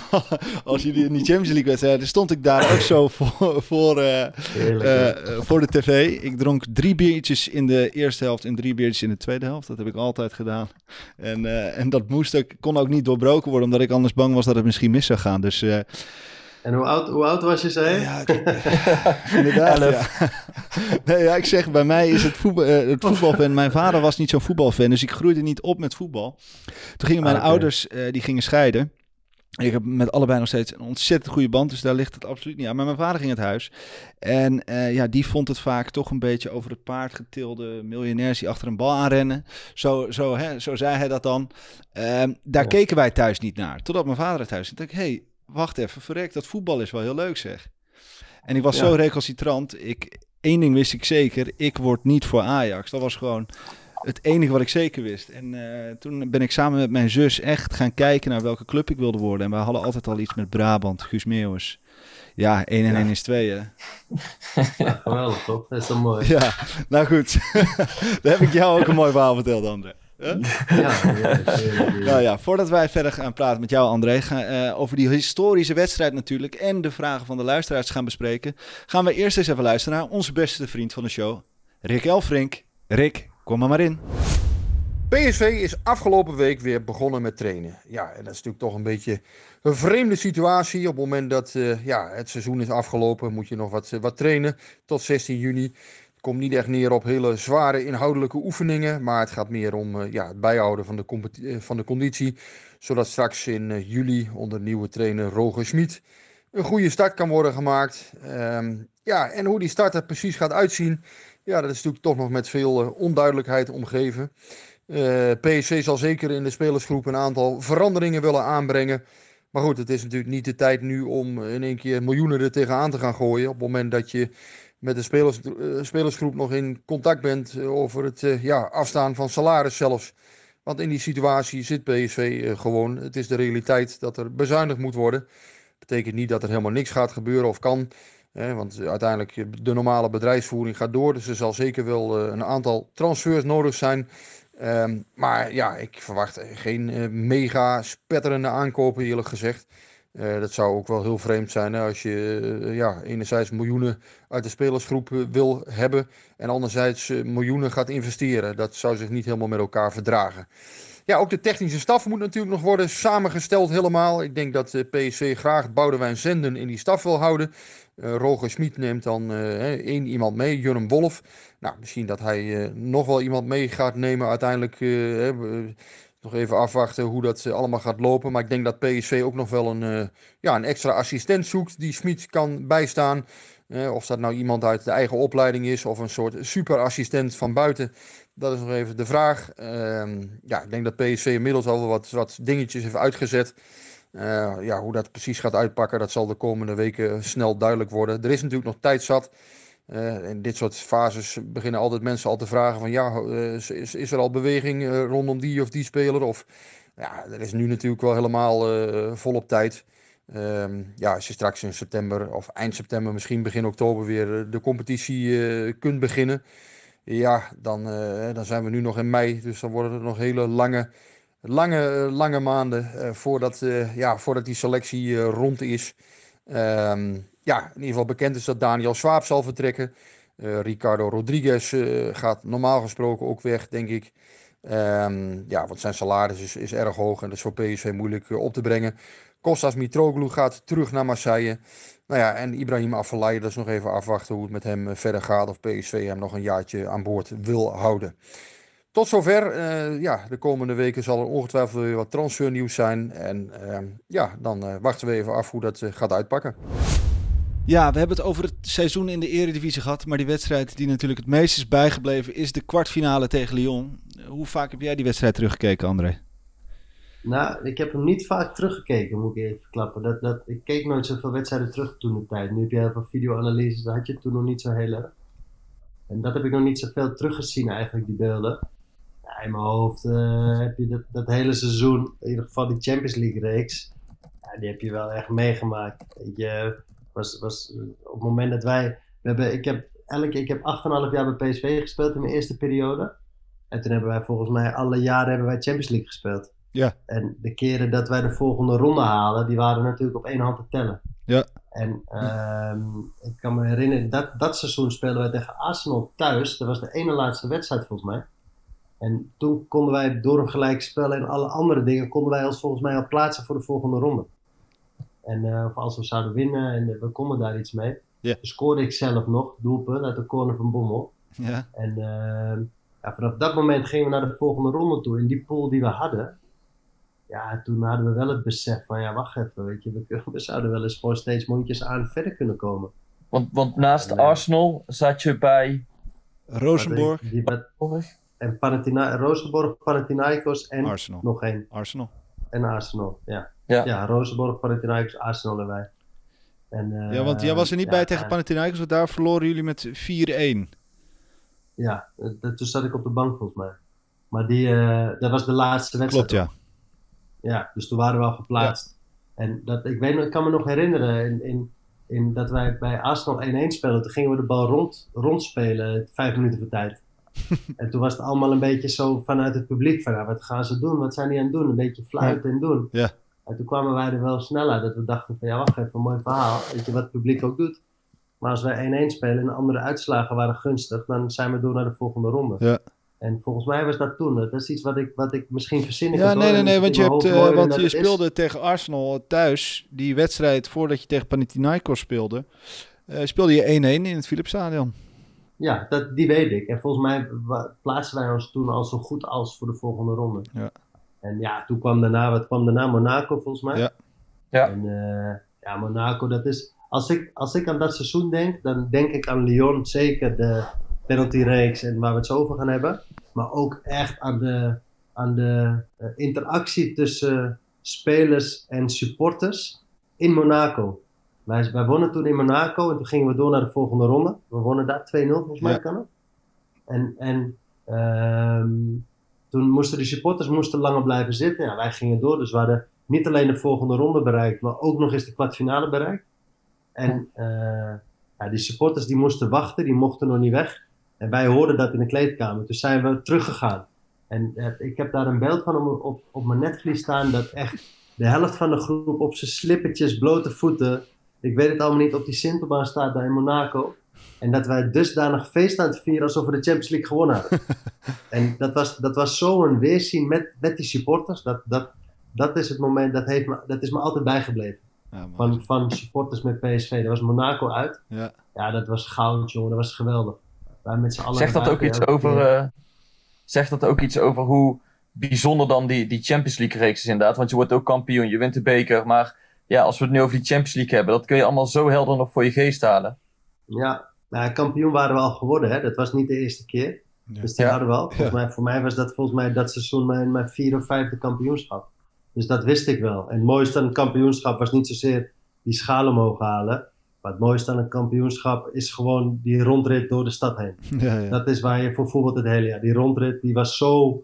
als jullie in die Champions League wedstrijden, stond ik daar ook zo voor, voor, Heerlijk. voor de tv. Ik dronk drie biertjes in de eerste helft en drie biertjes in de tweede helft. Dat heb ik altijd gedaan. En, en dat moest ook, kon ook niet doorbroken worden, omdat ik anders bang was dat het misschien mis zou gaan. Dus eh, En hoe oud, hoe oud was je, zei ja, ik- inderdaad. Ja. Nee, ja, ik zeg, bij mij is het, voetbal, eh, het voetbalfan. Mijn vader was niet zo'n voetbalfan, dus ik groeide niet op met voetbal. Toen gingen mijn Ah, ouders, eh, die gingen scheiden. Ik heb met allebei nog steeds een ontzettend goede band, dus daar ligt het absoluut niet aan. Maar mijn vader ging het huis. En eh, ja, die vond het vaak toch een beetje over het paard getilde miljonairs die achter een bal aanrennen. Zo, zo, hè, zo zei hij dat dan. Ehm, daar Ja. keken wij thuis niet naar. Totdat mijn vader het huis ging. Dacht ik, hé, hey, wacht even, verrek, dat voetbal is wel heel leuk zeg. En ik was Ja. zo recalcitrant. Ik, één ding wist ik zeker, ik word niet voor Ajax. Dat was gewoon het enige wat ik zeker wist. En eh, toen ben ik samen met mijn zus echt gaan kijken naar welke club ik wilde worden. En wij hadden altijd al iets met Brabant, Guus Meeuwis. Ja, 1 en Ja. 1 is 2 hè. Ja, geweldig, toch? Dat is toch mooi. Ja, nou goed. Daar heb ik jou ook een mooi verhaal verteld, André. Huh? Ja. Nou ja, voordat wij verder gaan praten met jou, André, ga, eh, over die historische wedstrijd natuurlijk en de vragen van de luisteraars gaan bespreken, gaan we eerst eens even luisteren naar onze beste vriend van de show, Rick Elfrink. Rick, kom maar maar in. PSV is afgelopen week weer begonnen met trainen. Ja, en dat is natuurlijk toch een beetje een vreemde situatie. Op het moment dat eh, ja, het seizoen is afgelopen, moet je nog wat, eh, wat trainen tot 16 juni. Het komt niet echt neer op hele zware inhoudelijke oefeningen, maar het gaat meer om eh, ja, het bijhouden van de, van de conditie. Zodat straks in juli onder nieuwe trainer Roger Schmid een goede start kan worden gemaakt. Ehm, ja, en hoe die start er precies gaat uitzien, ja, dat is natuurlijk toch nog met veel eh, onduidelijkheid omgeven. Eh, PSV zal zeker in de spelersgroep een aantal veranderingen willen aanbrengen. Maar goed, het is natuurlijk niet de tijd nu om in één keer miljoenen er tegenaan te gaan gooien. Op het moment dat je met de spelers, eh, spelersgroep nog in contact bent over het ja, afstaan van salaris zelfs. Want in die situatie zit PSV gewoon. Het is de realiteit dat er bezuinigd moet worden. Betekent niet dat er helemaal niks gaat gebeuren of kan. Want uiteindelijk de normale bedrijfsvoering gaat door. Dus er zal zeker wel eh, een aantal transfers nodig zijn. Ehm, maar ja, ik verwacht geen eh, mega spetterende aankopen eerlijk gezegd. Eh, dat zou ook wel heel vreemd zijn als je ja, enerzijds miljoenen uit de spelersgroep wil hebben en anderzijds miljoenen gaat investeren. Dat zou zich niet helemaal met elkaar verdragen. Ja, ook de technische staf moet natuurlijk nog worden samengesteld helemaal. Ik denk dat eh, PSV graag Boudewijn Zenden in die staf wil houden. Eh Roger Smit neemt dan eh, één iemand mee, Jurgen Wolf. Nou, misschien dat hij nog wel iemand mee gaat nemen uiteindelijk. nog even afwachten hoe dat allemaal gaat lopen. Maar ik denk dat PSV ook nog wel een, ja, een extra assistent zoekt die Smit kan bijstaan. Of dat nou iemand uit de eigen opleiding is of een soort superassistent van buiten. Dat is nog even de vraag. Ehm, ja, ik denk dat PSV inmiddels al wat, wat dingetjes heeft uitgezet. Eh, ja, hoe dat precies gaat uitpakken, dat zal de komende weken snel duidelijk worden. Er is natuurlijk nog tijd zat. Eh, in dit soort fases beginnen altijd mensen al te vragen van ja, eh, is, er al beweging rondom die of die speler? Of ja, er is nu natuurlijk wel helemaal volop tijd. Ehm, ja, als je straks in september of eind september, misschien begin oktober weer de competitie kunt beginnen. Ja, dan, eh, dan zijn we nu nog in mei, dus dan worden het nog hele lange, lange, eh, lange maanden eh, voordat, ja, voordat die selectie rond is. Ehm, ja, in ieder geval bekend is dat Daniel Swaap zal vertrekken. Ricardo Rodriguez gaat normaal gesproken ook weg, denk ik. Ehm, ja, want zijn salaris is, is erg hoog en dat is voor PSV moeilijk op te brengen. Kostas Mitroglou gaat terug naar Marseille. Nou ja, en Ibrahim Afellay, is nog even afwachten hoe het met hem eh, verder gaat. Of PSV hem nog een jaartje aan boord wil houden. Tot zover. eh, ja, de komende weken zal er ongetwijfeld weer wat transfernieuws zijn. En ehm, ja, dan eh, wachten we even af hoe dat gaat uitpakken. Ja, we hebben het over het seizoen in de Eredivisie gehad. Maar die wedstrijd die natuurlijk het meest is bijgebleven is de kwartfinale tegen Lyon. Hoe vaak heb jij die wedstrijd teruggekeken, André? Nou, ik heb hem niet vaak teruggekeken, moet ik even verklappen. Dat, dat, ik keek nooit zoveel wedstrijden terug toen de tijd. Nu heb je heel veel videoanalyses, dat had je toen nog niet zo heel erg. En dat heb ik nog niet zoveel teruggezien eigenlijk, die beelden. In mijn hoofd eh, heb je dat, dat hele seizoen, in ieder geval die Champions League reeks, ja, die heb je wel echt meegemaakt. Je, was, was, op het moment dat wij, we hebben, ik heb, elke, ik heb 8,5 jaar bij PSV gespeeld in mijn eerste periode. En toen hebben wij volgens mij alle jaren hebben wij Champions League gespeeld. Ja. En de keren dat wij de volgende ronde halen, die waren natuurlijk op één hand te tellen. Ja. En ehm, ik kan me herinneren, dat, dat seizoen speelden wij tegen Arsenal thuis. Dat was de ene laatste wedstrijd volgens mij. En toen konden wij door een gelijk spel en alle andere dingen, konden wij ons volgens mij al plaatsen voor de volgende ronde. En eh, of als we zouden winnen en we konden daar iets mee. Ja. Toen scoorde ik zelf nog, doelpunt uit de corner van Bommel. Ja. En ehm, ja, vanaf dat moment gingen we naar de volgende ronde toe. In die pool die we hadden, ja, toen hadden we wel het besef van, ja, wacht even, weet je, we, zouden wel eens gewoon steeds mondjes aan verder kunnen komen. Want, want naast. Arsenal zat je bij. Rosenborg, Die, die, en Panathina Rosenborg, Panathinaikos en Arsenal. nog één. Arsenal. En Arsenal, ja. Ja. Ja, Rosenborg, Panathinaikos, Arsenal en wij. En, eh, Ja, want jij was er niet ja, bij tegen en- Panathinaikos, want daar verloren jullie met 4-1. Ja, eh, dat- toen zat ik op de bank volgens mij. Maar die, eh, dat was de laatste wedstrijd. Klopt, ja. Ja, dus toen waren we al geplaatst. En dat, ik, weet, ik kan me nog herinneren in, in, in dat wij bij Arsenal 1-1 speelden. Toen gingen we de bal rond, rondspelen, vijf minuten voor tijd. en toen was het allemaal een beetje zo vanuit het publiek van, ja, wat gaan ze doen? Wat zijn die aan het doen? Een beetje fluiten en doen. Ja. En toen kwamen wij er wel snel uit dat we dachten van, ja, wacht even, een mooi verhaal. Weet je wat het publiek ook doet? Maar als wij 1-1 spelen en de andere uitslagen waren gunstig, dan zijn we door naar de volgende ronde. Ja. En volgens mij was dat toen. Dat is iets wat ik, wat ik misschien verzin. ik Ja, nee, nee, nee, want je, hebt, eh, want je is. speelde tegen Arsenal thuis, die wedstrijd voordat je tegen Panathinaikos speelde, eh, speelde je 1-1 in het Philipsstadion. Ja, dat, die weet ik. En volgens mij plaatsten wij ons toen al zo goed als voor de volgende ronde. Ja. En ja, toen kwam daarna, wat kwam daarna? Monaco volgens mij. Ja. Ja. En eh, ja, Monaco, dat is... Als ik, als ik aan dat seizoen denk, dan denk ik aan Lyon. Zeker de penaltyreeks en waar we het zo over gaan hebben. maar ook echt aan de, aan de eh, interactie tussen spelers en supporters in Monaco. Wij, wij wonnen toen in Monaco en toen gingen we door naar de volgende ronde. We wonnen daar 2-0 volgens mij Ja. kan het. En, en ehm, toen moesten de supporters moesten langer blijven zitten. Ja, wij gingen door, dus we hadden niet alleen de volgende ronde bereikt, maar ook nog eens de kwartfinale bereikt. En eh, ja, die supporters die moesten wachten, die mochten nog niet weg. En wij hoorden dat in de kleedkamer. Toen zijn we teruggegaan. En eh, ik heb daar een beeld van op, op, op mijn netvlies staan dat echt de helft van de groep op zijn slippertjes, blote voeten. Ik weet het allemaal niet, op die Sintelbaan staat daar in Monaco. En dat wij dusdanig feest aan het vieren alsof we de Champions League gewonnen hadden. en dat was, dat was zo'n weerzien met, met die supporters. Dat, dat, dat is het moment, dat, heeft me, dat is me altijd bijgebleven. Ja. Van, van supporters met PSV. Dat was Monaco uit. Ja. Ja, dat was goud, jongen. Dat was geweldig. Wij met z'n allen Zegt dat ook iets over, eh, zegt dat ook iets over hoe bijzonder dan die, die Champions League reeks is inderdaad? Want je wordt ook kampioen, je wint de beker. Maar ja, als we het nu over die Champions League hebben, dat kun je allemaal zo helder nog voor je geest halen. Ja, nou, kampioen waren we al geworden. Hè? Dat was niet de eerste keer. Ja. Dus die Ja. hadden we al. Volgens Ja. mij, voor mij was dat volgens mij dat seizoen mijn, mijn vierde of vijfde kampioenschap. Dus dat wist ik wel. En het mooiste aan een kampioenschap was niet zozeer die schalen mogen halen. Maar het mooiste aan een kampioenschap is gewoon die rondrit door de stad heen. Ja, ja. Dat is waar je voor het hele jaar. Die rondrit die was zo,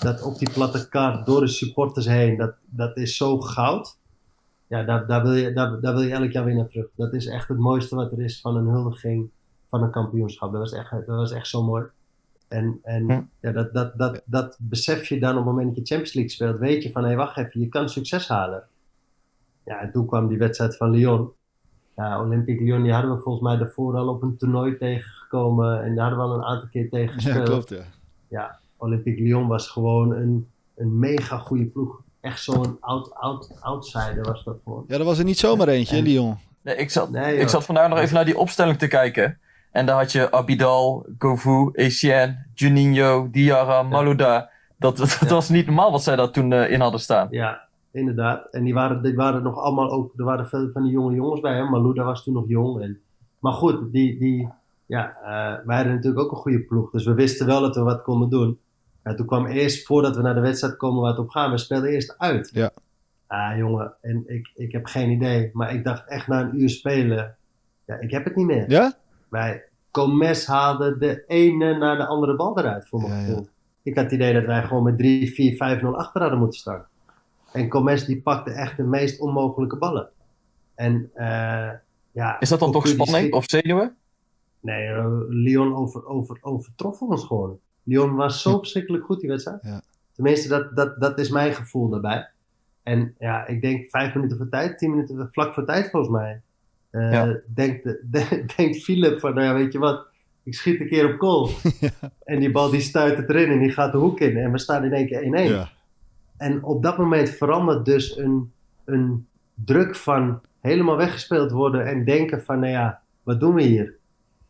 dat op die platte kaart door de supporters heen, dat, dat is zo goud. Ja, daar, daar, wil je, daar, daar wil je elk jaar weer naar terug. Dat is echt het mooiste wat er is van een huldiging van een kampioenschap. Dat was echt, dat was echt zo mooi. En, en ja, dat, dat, dat, dat besef je dan op het moment dat je Champions League speelt. Weet je van, hé, wacht even, je kan succes halen. Ja, en toen kwam die wedstrijd van Lyon. Ja, Olympique Lyon, die hadden we volgens mij daarvoor al op een toernooi tegengekomen. En daar hadden we al een aantal keer tegen Ja, gespeeld. klopt, ja. Ja, Olympique Lyon was gewoon een, een mega goede ploeg. Echt zo'n out, out, outsider was dat gewoon. Ja, er was er niet zomaar eentje, En- Lyon. Nee, ik, zat, Nee, ik zat vandaag nog even naar die opstelling te kijken. En daar had je Abidal, Govou, Etienne, Juninho, Diarra, Malouda. Dat, dat, Ja. was niet normaal wat zij daar toen eh, in hadden staan. Ja, inderdaad. En die waren, die waren nog allemaal ook, er waren veel van die jonge jongens bij hem. Malouda was toen nog jong. En, maar goed, die, die, ja, eh, wij hadden natuurlijk ook een goede ploeg. Dus we wisten wel dat we wat konden doen. Ja, toen kwam eerst, voordat we naar de wedstrijd komen waar het op gaan, we speelden eerst uit. Ja. Ah, jongen, en ik, ik heb geen idee. Maar ik dacht echt na een uur spelen, ja, ik heb het niet meer. Ja? Wij, Comes haalde de ene naar de andere bal eruit, voor mijn Ja, ja. gevoel. Ik had het idee dat wij gewoon met 3, 4, 5, 0 achter hadden moeten staan. En Comes die pakte echt de meest onmogelijke ballen. En eh, ja... Is dat dan toch spanning of zenuwen? Nee, eh, Lyon over, over, overtrof ons gewoon. Lyon was zo verschrikkelijk goed die wedstrijd. Ja. Tenminste, dat, dat, dat is mijn gevoel daarbij. En ja, ik denk vijf minuten voor tijd, tien minuten vlak voor tijd volgens mij. Eh, Ja. denkt, de- denkt Philip van, nou ja, weet je wat, ik schiet een keer op goal. En die bal die stuit het erin en die gaat de hoek in. En we staan in één keer 1-1. Ja. En op dat moment verandert dus een, een druk van helemaal weggespeeld worden en denken van, nou ja, wat doen we hier?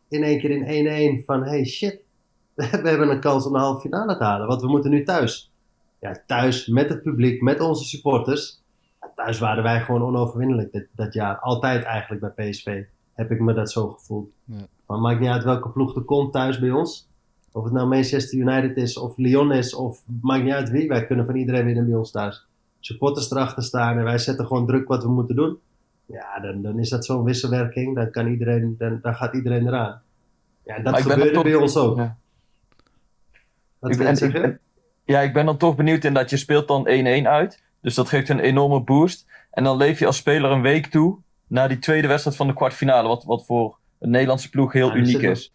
In één keer in 1-1 van, hey shit, we hebben een kans om de halve finale te halen, want we moeten nu thuis. Ja, thuis met het publiek, met onze supporters. Ja, thuis waren wij gewoon onoverwinnelijk dit, dat jaar. Altijd eigenlijk bij PSV heb ik me dat zo gevoeld. Ja. Maar maakt niet uit welke ploeg er komt thuis bij ons. Of het nou Manchester United is, of Lyon is, of maakt niet uit wie. Wij kunnen van iedereen winnen bij ons thuis. Supporters erachter staan en wij zetten gewoon druk wat we moeten doen. Ja, dan, dan is dat zo'n wisselwerking. Dan, kan iedereen, dan, dan gaat iedereen eraan. Ja, dat Maar ben gebeurde toch- bij ons ook. Ja. Wat Ik ben, ik ja, ik ben dan toch benieuwd in dat je speelt dan 1-1 uit. Dus dat geeft een enorme boost. En dan leef je als speler een week toe naar die tweede wedstrijd van de kwartfinale. Wat, wat voor een Nederlandse ploeg heel Ja, uniek is.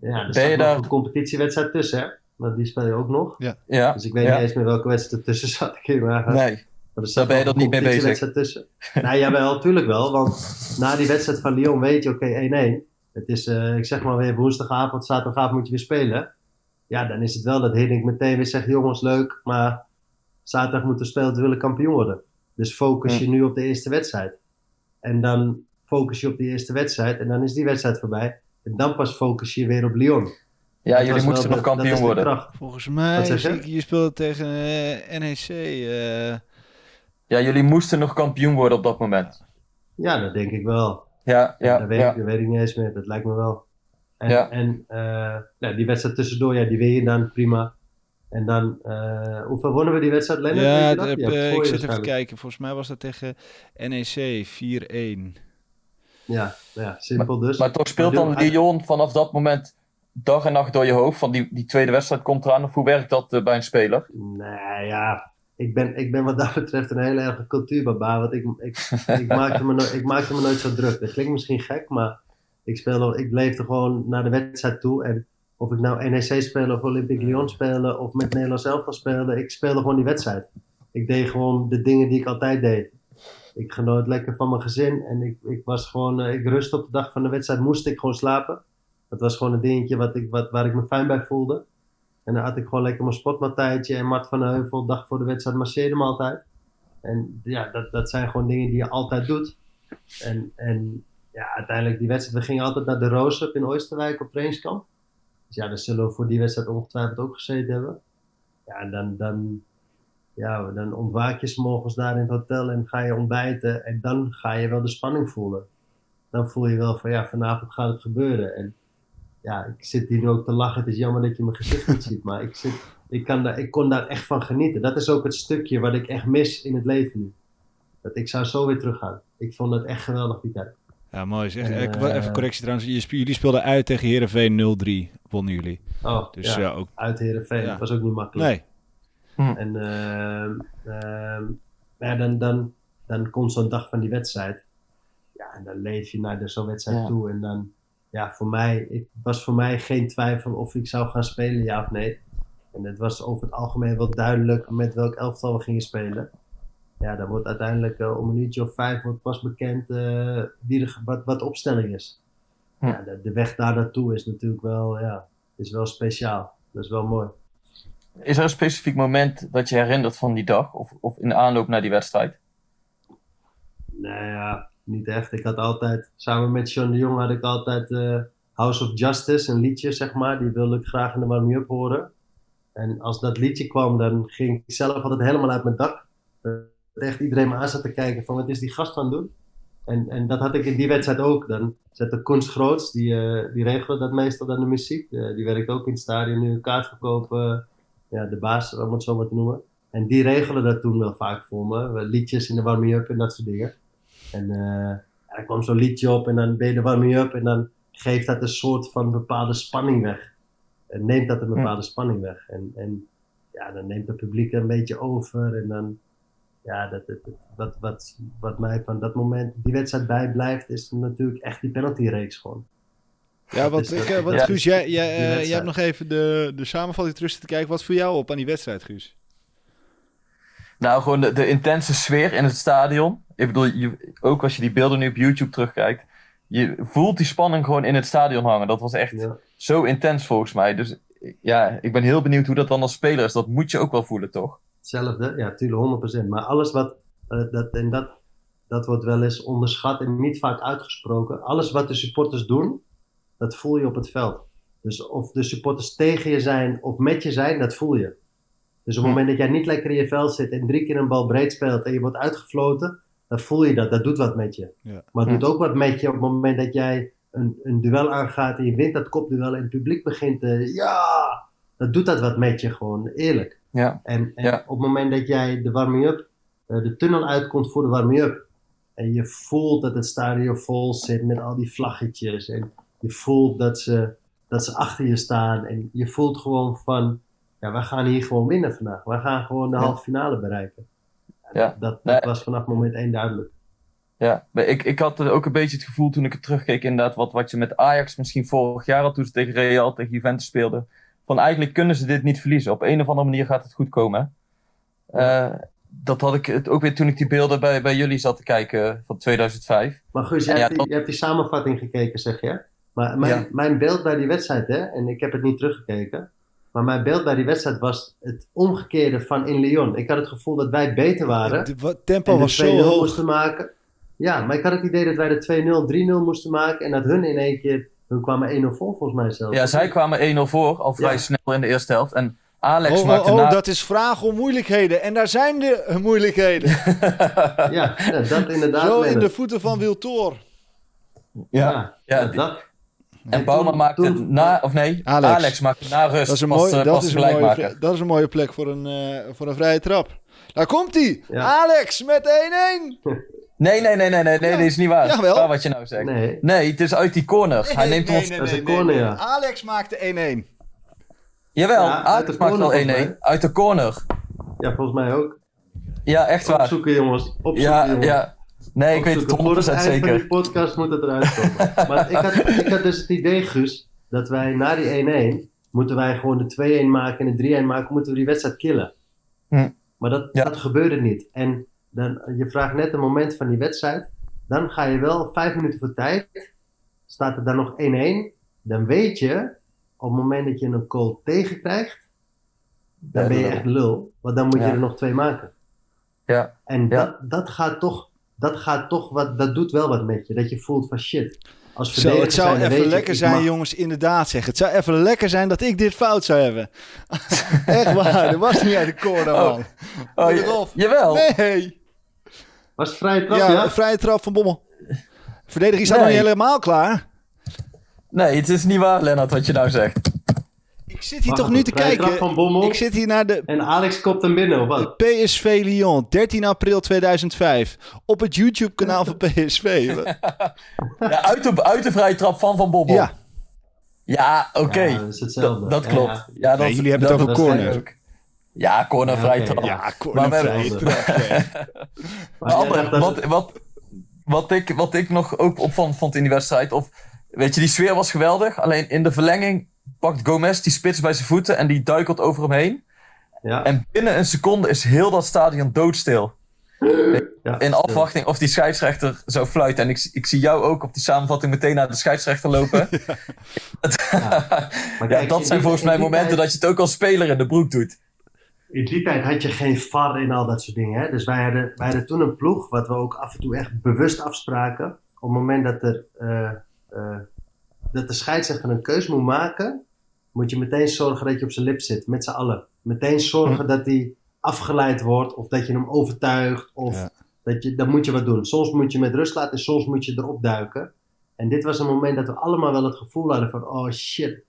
Ja, er Ben je daar- een competitiewedstrijd tussen, hè? Want die speel je ook nog. Ja, Dus ik weet ja. niet eens meer welke wedstrijd ertussen zat. Ik hier maar, Nee, Maar er staat Daar ben je dat een niet mee bezig. competitiewedstrijd tussen. nou, jawel, tuurlijk wel. Want na die wedstrijd van Lyon weet je, oké, 1-1. Het is, eh, ik zeg maar weer woensdagavond, zaterdagavond moet je weer spelen. Ja, dan is het wel dat Hiddink meteen weer zegt, jongens, leuk, maar zaterdag moeten we spelen, we willen kampioen worden. Dus focus je nu op de eerste wedstrijd. En dan focus je op die eerste wedstrijd en dan is die wedstrijd voorbij. En dan pas focus je weer op Lyon. ja, Dat jullie moesten nog kampioen worden. kracht. Volgens mij je? ik je speelde tegen eh, NEC. eh, Ja, jullie moesten nog kampioen worden op dat moment. Ja, dat denk ik wel. Ja, ja, dat, weet ja. ik, dat weet ik niet eens meer. Dat lijkt me wel. En, Ja. en eh, nou, die wedstrijd tussendoor, ja, die win je dan prima. En dan, eh, hoeveel wonnen we die wedstrijd, Lennart? Weet Ja, je dat dat? heb, Ja, ik zit even kijken. Volgens mij was dat tegen NEC 4-1. Ja, ja, simpel dus. Maar toch speelt dan Lyon vanaf dat moment dag en nacht door je hoofd. Van die, die tweede wedstrijd komt eraan. Of hoe werkt dat eh, bij een speler? Nee, ja. Ik ben, ik ben wat dat betreft een hele erge cultuurbaba. Want ik, ik, ik, maakte me no- ik maakte me nooit zo druk. Dat klinkt misschien gek, maar ik, speelde, ik leefde gewoon naar de wedstrijd toe. En of ik nou NEC spelen of Olympique Lyon spelen of met Nederlands elftal spelen. Ik speelde gewoon die wedstrijd. Ik deed gewoon de dingen die ik altijd deed. Ik genoot lekker van mijn gezin. En ik, ik was gewoon, eh, ik rust op de dag van de wedstrijd. Moest ik gewoon slapen. Dat was gewoon een dingetje wat ik, wat, waar ik me fijn bij voelde. En dan had ik gewoon lekker mijn sportmatijtje en Mart van de Heuvel, dag voor de wedstrijd, masseerde me altijd. En ja, dat, dat zijn gewoon dingen die je altijd doet. En, en ja, uiteindelijk die wedstrijd, we gingen altijd naar de Roos in Oosterwijk op trainingskamp. Dus ja, daar zullen we voor die wedstrijd ongetwijfeld ook gezeten hebben. Ja, en dan, dan, ja, dan ontwaak je morgens daar in het hotel en ga je ontbijten. En dan ga je wel de spanning voelen. Dan voel je wel van ja, vanavond gaat het gebeuren. En ja, ik zit hier nu ook te lachen. Het is jammer dat je mijn gezicht niet ziet. Maar ik, zit, ik, kan daar, ik kon daar echt van genieten. Dat is ook het stukje wat ik echt mis in het leven nu. Dat ik zou zo weer teruggaan. Ik vond het echt geweldig die tijd. Ja, mooi zeg. En, Eh, eh, even correctie trouwens. Jullie speelden uit tegen Heerenveen 0-3. Wonnen jullie. Oh, Dus ja, ja, ook... uit Heerenveen. Ja. Dat was ook niet makkelijk. Nee. En ehm, ehm, ja, dan, dan, dan komt zo'n dag van die wedstrijd. Ja, en dan leef je naar de- zo'n wedstrijd Ja. toe. En dan, ja, voor mij, het was voor mij geen twijfel of ik zou gaan spelen, ja of nee. En het was over het algemeen wel duidelijk met welk elftal we gingen spelen. Ja, dan wordt uiteindelijk eh, om een uurtje of vijf wordt pas bekend eh, wie de, wat, wat de opstelling is. Ja, de, de weg daar naartoe is natuurlijk wel, ja, is wel speciaal. Dat is wel mooi. Is er een specifiek moment dat je herinnert van die dag? Of, of in de aanloop naar die wedstrijd? Nou ja, niet echt. Ik had altijd, samen met John de Jong had ik altijd eh, House of Justice, een liedje zeg maar. Die wilde ik graag in de warming-up horen. En als dat liedje kwam, dan ging ik zelf altijd helemaal uit mijn dak. Dat echt iedereen me aan zat te kijken van wat is die gast aan het doen? En, en dat had ik in die wedstrijd ook. Dan zette Kunst Groots, die, eh die regelde dat meestal dan de muziek. Eh, die werkt ook in het stadion nu, kaart verkopen. Ja, de baas, om het zo maar te noemen. En die regelen dat toen wel vaak voor me. Liedjes in de warming-up en dat soort dingen. En ja, er kwam zo'n liedje op en dan ben je de warming-up en dan geeft dat een soort van bepaalde spanning weg. En neemt dat een bepaalde spanning weg. En, en ja, dan neemt het publiek een beetje over en dan, ja, dat, dat, dat- wat, wat, wat mij van dat moment, die wedstrijd bijblijft, is natuurlijk echt die penaltyreeks gewoon. Ja, wat, ik, dat- eh, wat ja. Guus, jij, jij, eh, jij hebt nog even de, de samenvatting terug te kijken. Wat voor jou op aan die wedstrijd, Guus? Nou, gewoon de, de intense sfeer in het stadion. Ik bedoel, je, ook als je die beelden nu op YouTube terugkijkt. Je voelt die spanning gewoon in het stadion hangen. Dat was echt Ja. zo intens volgens mij. Dus ja, ik ben heel benieuwd hoe dat dan als speler is. Dat moet je ook wel voelen, toch? Hetzelfde, ja, natuurlijk 100%. Maar alles wat, eh, dat, en dat, dat wordt wel eens onderschat en niet vaak uitgesproken. Alles wat de supporters doen, dat voel je op het veld. Dus of de supporters tegen je zijn of met je zijn, dat voel je. Dus op het moment dat jij niet lekker in je veld zit en drie keer een bal breed speelt en je wordt uitgefloten, dan voel je dat. Dat doet wat met je. Ja. Maar het doet ook wat met je op het moment dat jij een, een duel aangaat en je wint dat kopduel en het publiek begint te, ja, dat doet dat wat met je gewoon, eerlijk. Ja. En, en Ja. op het moment dat jij de warming-up, eh, de tunnel uitkomt voor de warming-up, en je voelt dat het stadion vol zit met al die vlaggetjes, en je voelt dat ze, dat ze achter je staan, en je voelt gewoon van, ja, we gaan hier gewoon winnen vandaag. We gaan gewoon de Ja. halve finale bereiken. Ja. Dat, dat Nee. was vanaf moment één duidelijk. Ja, ik, ik had ook een beetje het gevoel toen ik het terugkeek, inderdaad, wat, wat je met Ajax misschien vorig jaar had toen ze tegen Real, tegen Juventus speelden. Van eigenlijk kunnen ze dit niet verliezen. Op een of andere manier gaat het goed komen. Eh, dat had ik het ook weer toen ik die beelden bij, bij jullie zat te kijken van 2005. Maar Guus, jij, Ja, hebt, die, dat- je hebt die samenvatting gekeken, zeg je? Maar mijn, Ja. mijn beeld bij die wedstrijd, hè, en ik heb het niet teruggekeken, maar mijn beeld bij die wedstrijd was het omgekeerde van in Lyon. Ik had het gevoel dat wij beter waren Het tempo en de was 2-0 zo hoog. moesten maken. Ja, maar ik had het idee dat wij de 2-0, 3-0 moesten maken en dat hun in één keer, hun kwamen 1-0 voor volgens mij zelfs. Ja, zij kwamen 1-0 voor, al vrij Ja. snel in de eerste helft. En Alex Oh, maakte oh, oh, na... dat is vragen om moeilijkheden. En daar zijn de moeilijkheden. Ja, ja, dat inderdaad. Zo in de voeten van Wiltor. Ja, Ja, ja, dat. En Bouma toen- maakte toen- na, of nee, Alex. Alex, maakte na rust Dat is een, pas, mooi, eh, dat, pas is een mooie, dat is een mooie plek voor een, eh, voor een vrije trap. Daar komt hij. Ja. Alex met 1-1. Nee, nee, nee, nee, nee, nee, Ja. dat is niet waar. Jawel. Waar wat je nou zegt. Nee. Nee. het is uit die corner. Hij neemt ons... Dat is een corner, ja. Alex maakte 1-1. Jawel, Ja, uit Alex de maakt wel corner 1-1. volgens Uit de corner. Ja, volgens mij ook. Ja, echt waar. Opzoeken jongens. Opzoeken Ja, jongens. ja. Nee, ik weet het Opzoeken. Voor het 100% eind van zeker. die podcast moet het eruit komen. maar ik had, ik had dus het idee, Guus, dat wij na die 1-1 moeten wij gewoon de 2-1 maken en de 3-1 maken, moeten we die wedstrijd killen. Hm. Maar dat, Ja. dat gebeurde niet. En dan, je vraagt net een moment van die wedstrijd, dan ga je wel vijf minuten voor tijd, staat er dan nog 1-1, dan weet je, op het moment dat je een goal tegenkrijgt, dan ben je echt lul, want dan moet je er nog twee maken. Ja. En dat, dat gaat toch, dat gaat toch wat, dat doet wel wat met je. Dat je voelt van shit. Als Zo, verdediger het zou zijn, even lekker ik zijn, mag- jongens. Inderdaad, zeg. Het zou even lekker zijn dat ik dit fout zou hebben. Echt waar, dat was niet uit de corner, Oh. man. Oh, jawel. Nee. Was het vrije trap, Ja, ja? vrije trap van Bommel. Verdediging staat Nee. nog niet helemaal klaar. Nee, het is niet waar, Lennart, wat je nou zegt. Ik zit hier Wacht toch nu te trap kijken. van Bommel. Ik zit hier naar de En Alex kopt hem binnen, of wat? PSV Lyon, 13 april 2005. Op het YouTube-kanaal van PSV. Ja, uit, de, uit de vrije trap van Van Bommel. Ja, Ja, oké. Ja, dat is hetzelfde. dat, klopt. ja. Ja, dat, Nee, jullie hebben het dat- over corner. Ja, corner, oké, trap. ja, Maar corner trap. Maar dat- wat, wat, wat, ik, wat ik nog ook opvallend vond in die wedstrijd. Of, weet je, die sfeer was geweldig. Alleen in de verlenging pakt Gomez die spits bij zijn voeten en die duikelt over hem heen. Ja, En binnen een seconde is heel dat stadion doodstil. ja, In afwachting of die scheidsrechter zou fluiten. En ik, ik zie jou ook op die samenvatting meteen naar de scheidsrechter lopen. Maar Ja, kijk, dat in zijn die- volgens in mij momenten tijd- dat je het ook als speler in de broek doet. In die tijd had je geen VAR en al dat soort dingen. Hè? Dus wij hadden, wij hadden toen een ploeg, wat we ook af en toe echt bewust afspraken. Op het moment dat, er, eh, eh, dat de scheidsrechter een keus moet maken, moet je meteen zorgen dat je op zijn lip zit, met z'n allen. Meteen zorgen dat hij afgeleid wordt, of dat je hem overtuigt, of Ja. dat je, dan moet je wat doen. Soms moet je met rust laten, en soms moet je erop duiken. En dit was een moment dat we allemaal wel het gevoel hadden van, oh shit,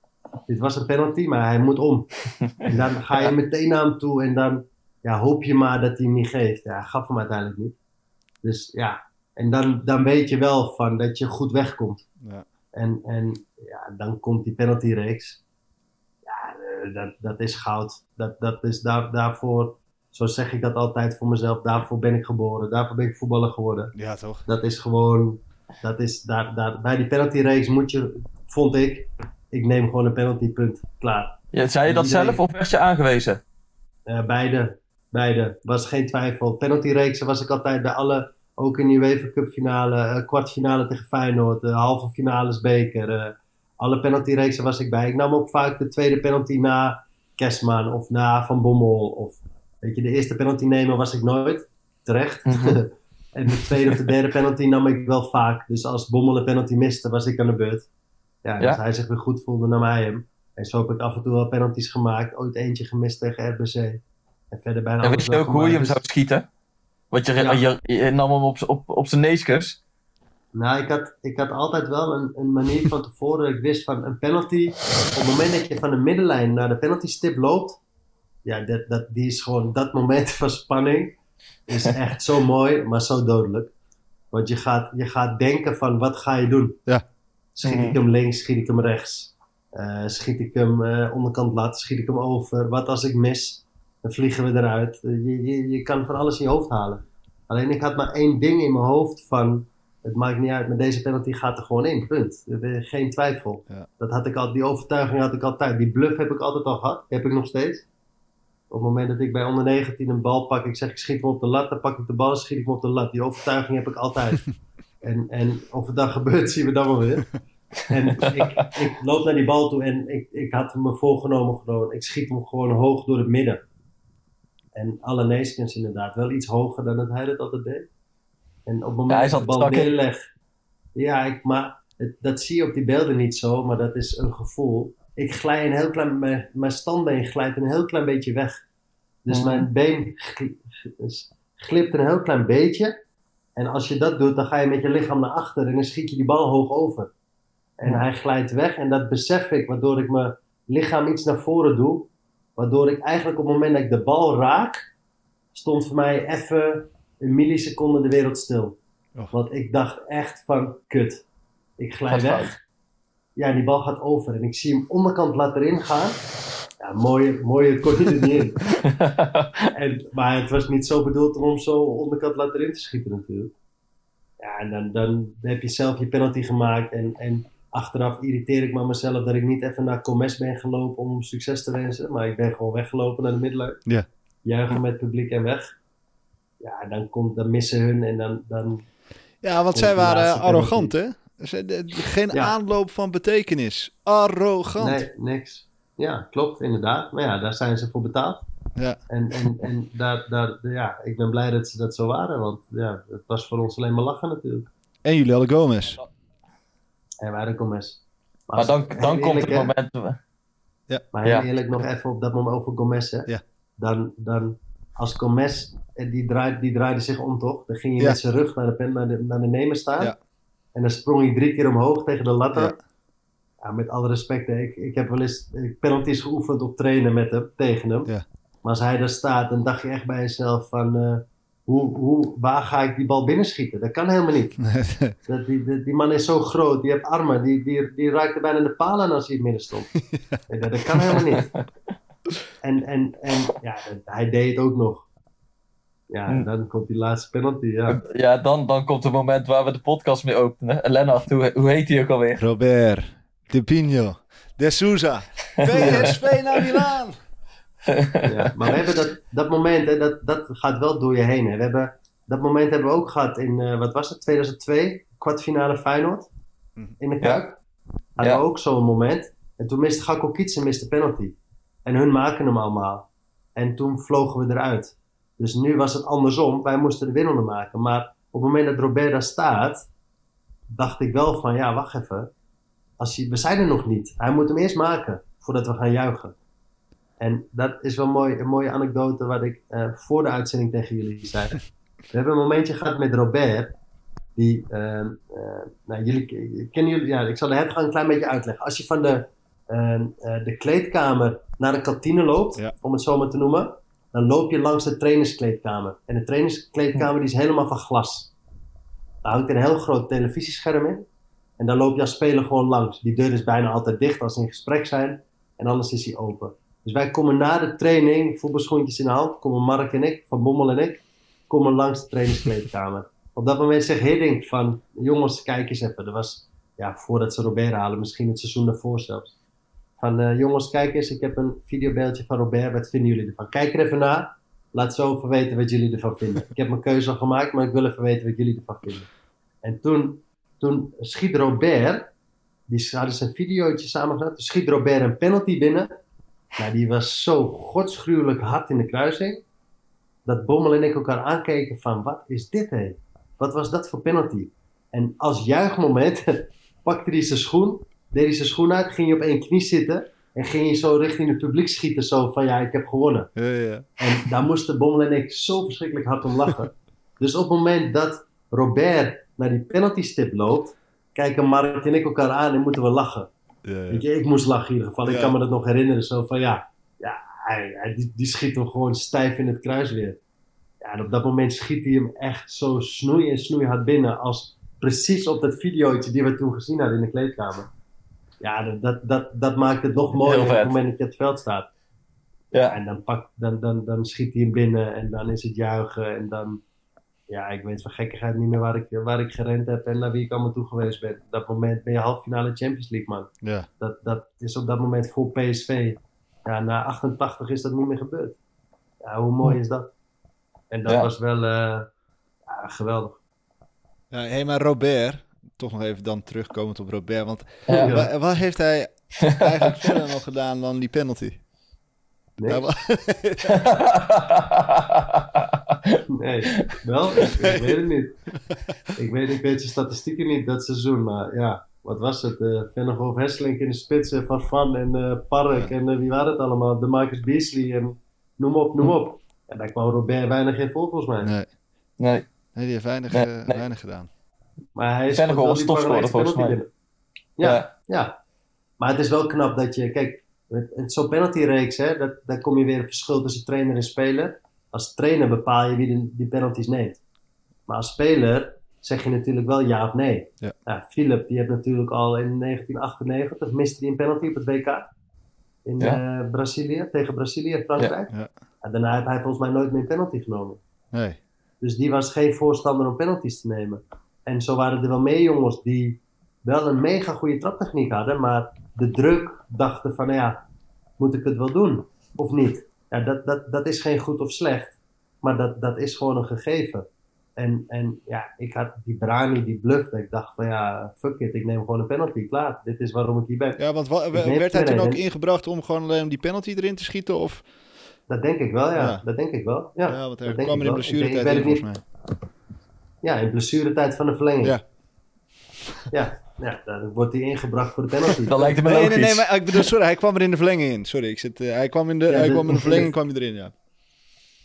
dit was een penalty, maar hij moet om. En dan ga je meteen naar hem toe en dan ja, hoop je maar dat hij hem niet geeft. Ja, hij gaf hem uiteindelijk niet. Dus ja, en dan, dan weet je wel van dat je goed wegkomt. Ja. En, en ja, dan komt die penaltyreeks. Eh, dat, dat is goud. Dat, dat is daar, daarvoor, zo zeg ik dat altijd voor mezelf, daarvoor ben ik geboren. Daarvoor ben ik voetballer geworden. Ja, toch? Dat is gewoon, dat is, daar, daar, bij die penaltyreeks moet je, vond ik, ik neem gewoon een penaltypunt. Klaar. Ja, zei je dat Iedereen- zelf of werd je aangewezen? Eh, beide. Beide. Was geen twijfel. Penaltyreeksen was ik altijd bij alle. Ook in die UEFA Cup finale, eh, kwartfinale tegen Feyenoord, de halve finales beker. Alle penaltyreeksen was ik bij. Ik nam ook vaak de tweede penalty na Kerstman of na Van Bommel. Of, weet je, de eerste penalty nemen was ik nooit. Terecht. Mhm. en de tweede of de derde penalty nam ik wel vaak. Dus als Bommel een penalty miste, was ik aan de beurt. Ja, en Ja. als hij zich weer goed voelde, nam hij hem. En zo heb ik af en toe wel penalties gemaakt. Ooit eentje gemist tegen RBC. En verder bijna En alles wist je ook hoe je hem zou schieten? Want je, Ja. je, je nam hem op, op, op zijn neuskus. Nou, ik had, ik had altijd wel een, een manier van tevoren dat ik wist van een penalty. Op het moment dat je van de middenlijn naar de penalty stip loopt. Ja, dat, dat, die is gewoon dat moment van spanning. Is echt zo mooi, maar zo dodelijk. Want je gaat, je gaat denken van wat ga je doen? Ja. Schiet Mhm. ik hem links, schiet ik hem rechts? Eh, schiet ik hem eh, onderkant lat, schiet ik hem over? Wat als ik mis? Dan vliegen we eruit. Eh, je, je, je kan van alles in je hoofd halen. Alleen ik had maar één ding in mijn hoofd van... Het maakt niet uit, maar deze penalty gaat er gewoon in. Punt. Geen twijfel. Ja. Dat had ik al, die overtuiging had ik altijd. Die bluff heb ik altijd al gehad. Heb ik nog steeds. Op het moment dat ik bij onder 19 een bal pak, ik zeg ik schiet hem op de lat, dan pak ik de bal en schiet ik hem op de lat. Die overtuiging heb ik altijd. en, en of het dan gebeurt, zien we dan wel weer. En ik, ik loop naar die bal toe en ik, ik had me voorgenomen gewoon, ik schiet hem gewoon hoog door het midden. En alle Neeskens inderdaad, wel iets hoger dan dat hij dat altijd deed. En op het moment Ja, hij dat de bal neerleg, ja, ik, maar het- dat zie je op die beelden niet zo, maar dat is een gevoel. Ik glij een heel klein, mijn, mijn standbeen glijdt een heel klein beetje weg. Dus Mhm. mijn been gl- glipt een heel klein beetje. En als je dat doet, dan ga je met je lichaam naar achter en dan schiet je die bal hoog over. En hij glijdt weg en dat besef ik, waardoor ik mijn lichaam iets naar voren doe. Waardoor ik eigenlijk op het moment dat ik de bal raak, stond voor mij even een milliseconde de wereld stil. Och. Want ik dacht echt van, kut. Ik glij Gaat weg. fout. Ja, en die bal gaat over. En ik zie hem onderkant laten erin gaan. Ja, mooie, mooie, kon je er niet in. En, maar het was niet zo bedoeld om hem zo onderkant laten erin te schieten natuurlijk. Ja, en dan, dan heb je zelf je penalty gemaakt. En, en achteraf irriteer ik me aan mezelf dat ik niet even naar Comes ben gelopen om hem succes te wensen. Maar ik ben gewoon weggelopen naar de middelen. Ja. Juichen met het publiek en weg. Ja, dan, komt, dan missen hun en dan... dan Ja, want zij waren arrogant, hè? Geen Ja. aanloop van betekenis. Arrogant. nee, niks. Ja, klopt, inderdaad. Maar ja, daar zijn ze voor betaald. Ja. En, en, en daar, daar, ja, ik ben blij dat ze dat zo waren. Want ja, het was voor ons alleen maar lachen natuurlijk. En jullie hadden Gomez. En wij hadden Gomez. Maar dan, dan komt eerlijk, het hè, moment... Maar heel Ja. eerlijk nog even op dat moment over Gomez. Hè. Ja. Dan, dan als Gomez, eh, die, draait, die draaide zich om toch? Dan ging hij Ja. met zijn rug naar de, pen, naar de, naar de nemer staan. Ja. En dan sprong hij drie keer omhoog tegen de lat. Ja. Ja. met alle respect, ik, ik heb wel eens eh, penalties geoefend op trainen met hem, tegen hem. Maar als hij daar staat, dan dacht je echt bij jezelf van... eh, hoe, hoe, waar ga ik die bal binnenschieten? Dat kan helemaal niet. Dat, die, die, die man is zo groot, die heeft armen, die, die, die raakte bijna de paal aan als hij in het midden stond. Dat kan helemaal niet. En, en, en ja, hij deed het ook nog. Ja, en dan komt die laatste penalty, ja. Ja, dan, dan komt het moment waar we de podcast mee openen. En Lennart, hoe, hoe heet hij ook alweer? Robert. De Pino. De Souza. PSV naar Milaan. ja. Maar we hebben dat, dat moment, hè, dat, dat gaat wel door je heen. Hè. We hebben, dat moment hebben we ook gehad in, eh, wat was het, 2002, kwartfinale Feyenoord. In de Kuip. Hadden Ja. we ook zo'n moment. En toen miste Gakko Kietsen miste penalty. En hun maken hem allemaal. En toen vlogen we eruit. Dus nu was het andersom. Wij moesten de winnende maken. Maar op het moment dat Robert daar staat, dacht ik wel van, ja, wacht even. Als je, we zijn er nog niet. Hij moet hem eerst maken, voordat we gaan juichen. En dat is wel mooi, een mooie anekdote wat ik eh, voor de uitzending tegen jullie zei. We hebben een momentje gehad met Robert. Die, ehm, eh, nou, jullie kennen jullie, ja, ik zal de hertgang een klein beetje uitleggen. Als je van de, de kleedkamer naar de kantine loopt, Ja. om het zo maar te noemen, dan loop je langs de trainerskleedkamer. En de trainerskleedkamer die is helemaal van glas. Daar hangt een heel groot televisiescherm in. En daar loop je als speler gewoon langs. Die deur is bijna altijd dicht als ze in gesprek zijn. En anders is die open. Dus wij komen na de training, voetbalschoentjes in de hand, komen Mark en ik, Van Bommel en ik, komen langs de trainerskleedkamer. Op dat moment zegt Hiddink van, jongens, kijk eens even. Dat was, ja, voordat ze Robert halen, misschien het seizoen daarvoor zelfs. Van, eh, jongens, kijk eens, ik heb een videobeeldje van Robert, wat vinden jullie ervan? Kijk er even naar, laat zo even weten wat jullie ervan vinden. Ik heb mijn keuze al gemaakt, maar ik wil even weten wat jullie ervan vinden. En toen, toen schiet Robert, die hadden zijn videootje samengezet, toen schiet Robert een penalty binnen. Nou, die was zo godsgruwelijk hard in de kruising. Dat Bommel en ik elkaar aankeken van, wat is dit hé? Wat was dat voor penalty? En als juichmoment pakte hij zijn schoen, deed hij zijn schoen uit, ging je op één knie zitten en ging je zo richting het publiek schieten, zo van ja, ik heb gewonnen. Ja, ja. En daar moesten Bommel en ik zo verschrikkelijk hard om lachen. dus op het moment dat Robert naar die penalty stip loopt, kijken Mark en ik elkaar aan en moeten we lachen. Ja, je, ik moest lachen in ieder geval. Ik kan me dat nog herinneren. Zo van ja, ja hij, hij- die, die schiet hem gewoon stijf in het kruis weer. Ja, en op dat moment schiet hij hem echt zo snoei en snoeihard binnen. Als precies op dat videootje die we toen gezien hadden in de kleedkamer. Ja, dat, dat, dat, maakt het nog mooier op het moment dat je op het veld staat. Ja. En dan, pak, dan, dan, dan schiet hij hem binnen en dan is het juichen. En dan, ja, ik weet van gekkigheid niet meer waar ik, waar ik gerend heb en naar wie ik allemaal toe geweest ben. Op dat moment ben je halve finale Champions League, man. Ja. Dat, dat is op dat moment voor PSV. Ja, na 88 is dat niet meer gebeurd. Ja, hoe mooi is dat? En dat Ja. was wel eh, ja, geweldig. Ja, hey, maar Robert, toch nog even dan terugkomend op Robert, want Ja. wa- wat heeft hij eigenlijk verder nog gedaan dan die penalty? Nee, Ja, wa- nee. wel, ik, ik weet het niet. Ik weet, ik weet zijn statistieken niet dat seizoen, maar ja, wat was het? Uh, Vennegoff, Hesselink in de spits, eh, Van Van en eh, Park en eh, wie waren het allemaal? De Marcus Beasley en noem op, noem op. En daar kwam Robert weinig in vol volgens mij. Nee. nee. nee, die heeft weinig, Nee, eh, nee. weinig gedaan. Maar hij is wel was die topscorer, volgens mij. Ja, Ja. ja. Maar het is wel knap dat je, kijk, zo'n penaltyreeks, hè, dat, daar kom je weer op verschil tussen trainer en speler. Als trainer bepaal je wie de, die penalties neemt. Maar als speler zeg je natuurlijk wel ja of nee. Ja. Nou, Philip, die heeft natuurlijk al in 1998 miste hij een penalty op het WK. In Ja. eh, Brazilië, tegen Brazilië en Frankrijk. Ja, ja. En daarna heeft hij volgens mij nooit meer een penalty genomen. Nee. Dus die was geen voorstander om penalties te nemen. En zo waren er wel meer jongens die wel een mega goede traptechniek hadden, maar de druk dachten van, nou ja, moet ik het wel doen of niet? Ja, dat, dat, dat is geen goed of slecht, maar dat, dat is gewoon een gegeven. En, en ja, ik had die Brani, die bluff, ik dacht van ja, fuck it, ik neem gewoon een penalty, klaar. Dit is waarom ik hier ben. Ja, want werd hij toen ook ingebracht om gewoon alleen die penalty erin te schieten? Of? Dat denk ik wel, ja. Ja. Dat denk ik wel. Ja, Ja, want hij kwam in de weet het volgens mij. Ja, in blessuretijd van de verlenging. Ja. Ja, ja dan wordt hij ingebracht voor de penalty. Dat lijkt me Nee, logisch. nee, nee, maar ik bedoel, sorry, hij kwam er in de verlenging in. Sorry, ik zit, eh, hij kwam in de, Ja, hij de- kwam in de verlenging kwam hij erin, ja.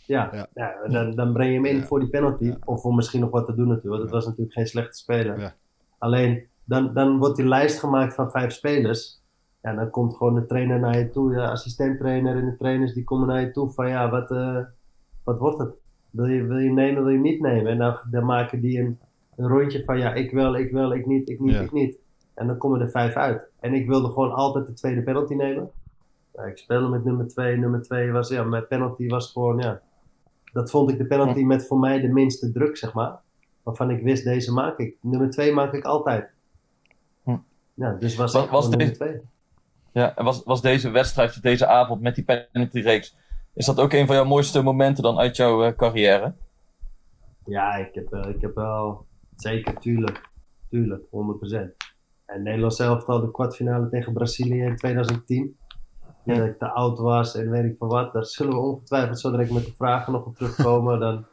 Ja, Ja. ja. dan, dan breng je hem in Ja. voor die penalty. Ja. Of om misschien nog wat te doen natuurlijk. Want het was natuurlijk geen slechte speler. Ja. Alleen, dan, dan wordt die lijst gemaakt van vijf spelers. Ja, dan komt gewoon de trainer naar je toe. De assistenttrainer en de trainers die komen naar je toe. Van ja, wat, eh, wat wordt het? Wil je, wil je nemen, wil je niet nemen? En dan, dan maken die een, een rondje van ja, ik wel, ik wel, ik niet, ik niet, Ja. ik niet. En dan komen er vijf uit. En ik wilde gewoon altijd de tweede penalty nemen. Ik speelde met nummer twee. Nummer twee was, ja, mijn penalty was gewoon, ja. Dat vond ik de penalty met voor mij de minste druk, zeg maar. Waarvan ik wist, deze maak ik. Nummer twee maak ik altijd. Hm. Ja, dus was, Was- ik was nummer twee. Ja, en was, was deze wedstrijd, deze avond met die penalty-reeks, is dat ook een van jouw mooiste momenten dan uit jouw eh, carrière? Ja, ik heb, eh, ik heb wel, zeker, tuurlijk. Tuurlijk, 100%. En Nederland zelf had de kwartfinale tegen Brazilië in 2010. Ja, dat ik te oud was en weet ik van wat. Daar zullen we ongetwijfeld zo direct met de vragen nog op terugkomen. Dan,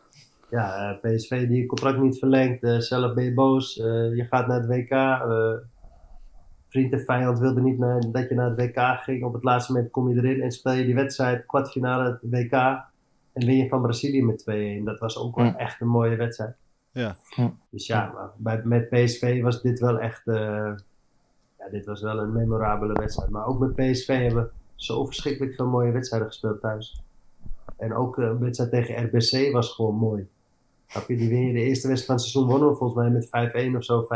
ja, eh, PSV die je contract niet verlengt. zelf ben je boos. je gaat naar het WK. Eh, vriend en vijand wilde niet naar, dat je naar het WK ging. Op het laatste moment kom je erin en speel je die wedstrijd, kwartfinale het WK. En win je van Brazilië met 2-1. Dat was ook wel echt een mooie wedstrijd. Ja. Dus ja, maar bij, met PSV was dit wel echt. eh, ja, dit was wel een memorabele wedstrijd. Maar ook met PSV hebben we zo verschrikkelijk veel mooie wedstrijden gespeeld thuis. En ook eh, een wedstrijd tegen RBC was gewoon mooi. Die win je de eerste wedstrijd van het seizoen wonnen volgens mij met 5-1 of zo, 5-2.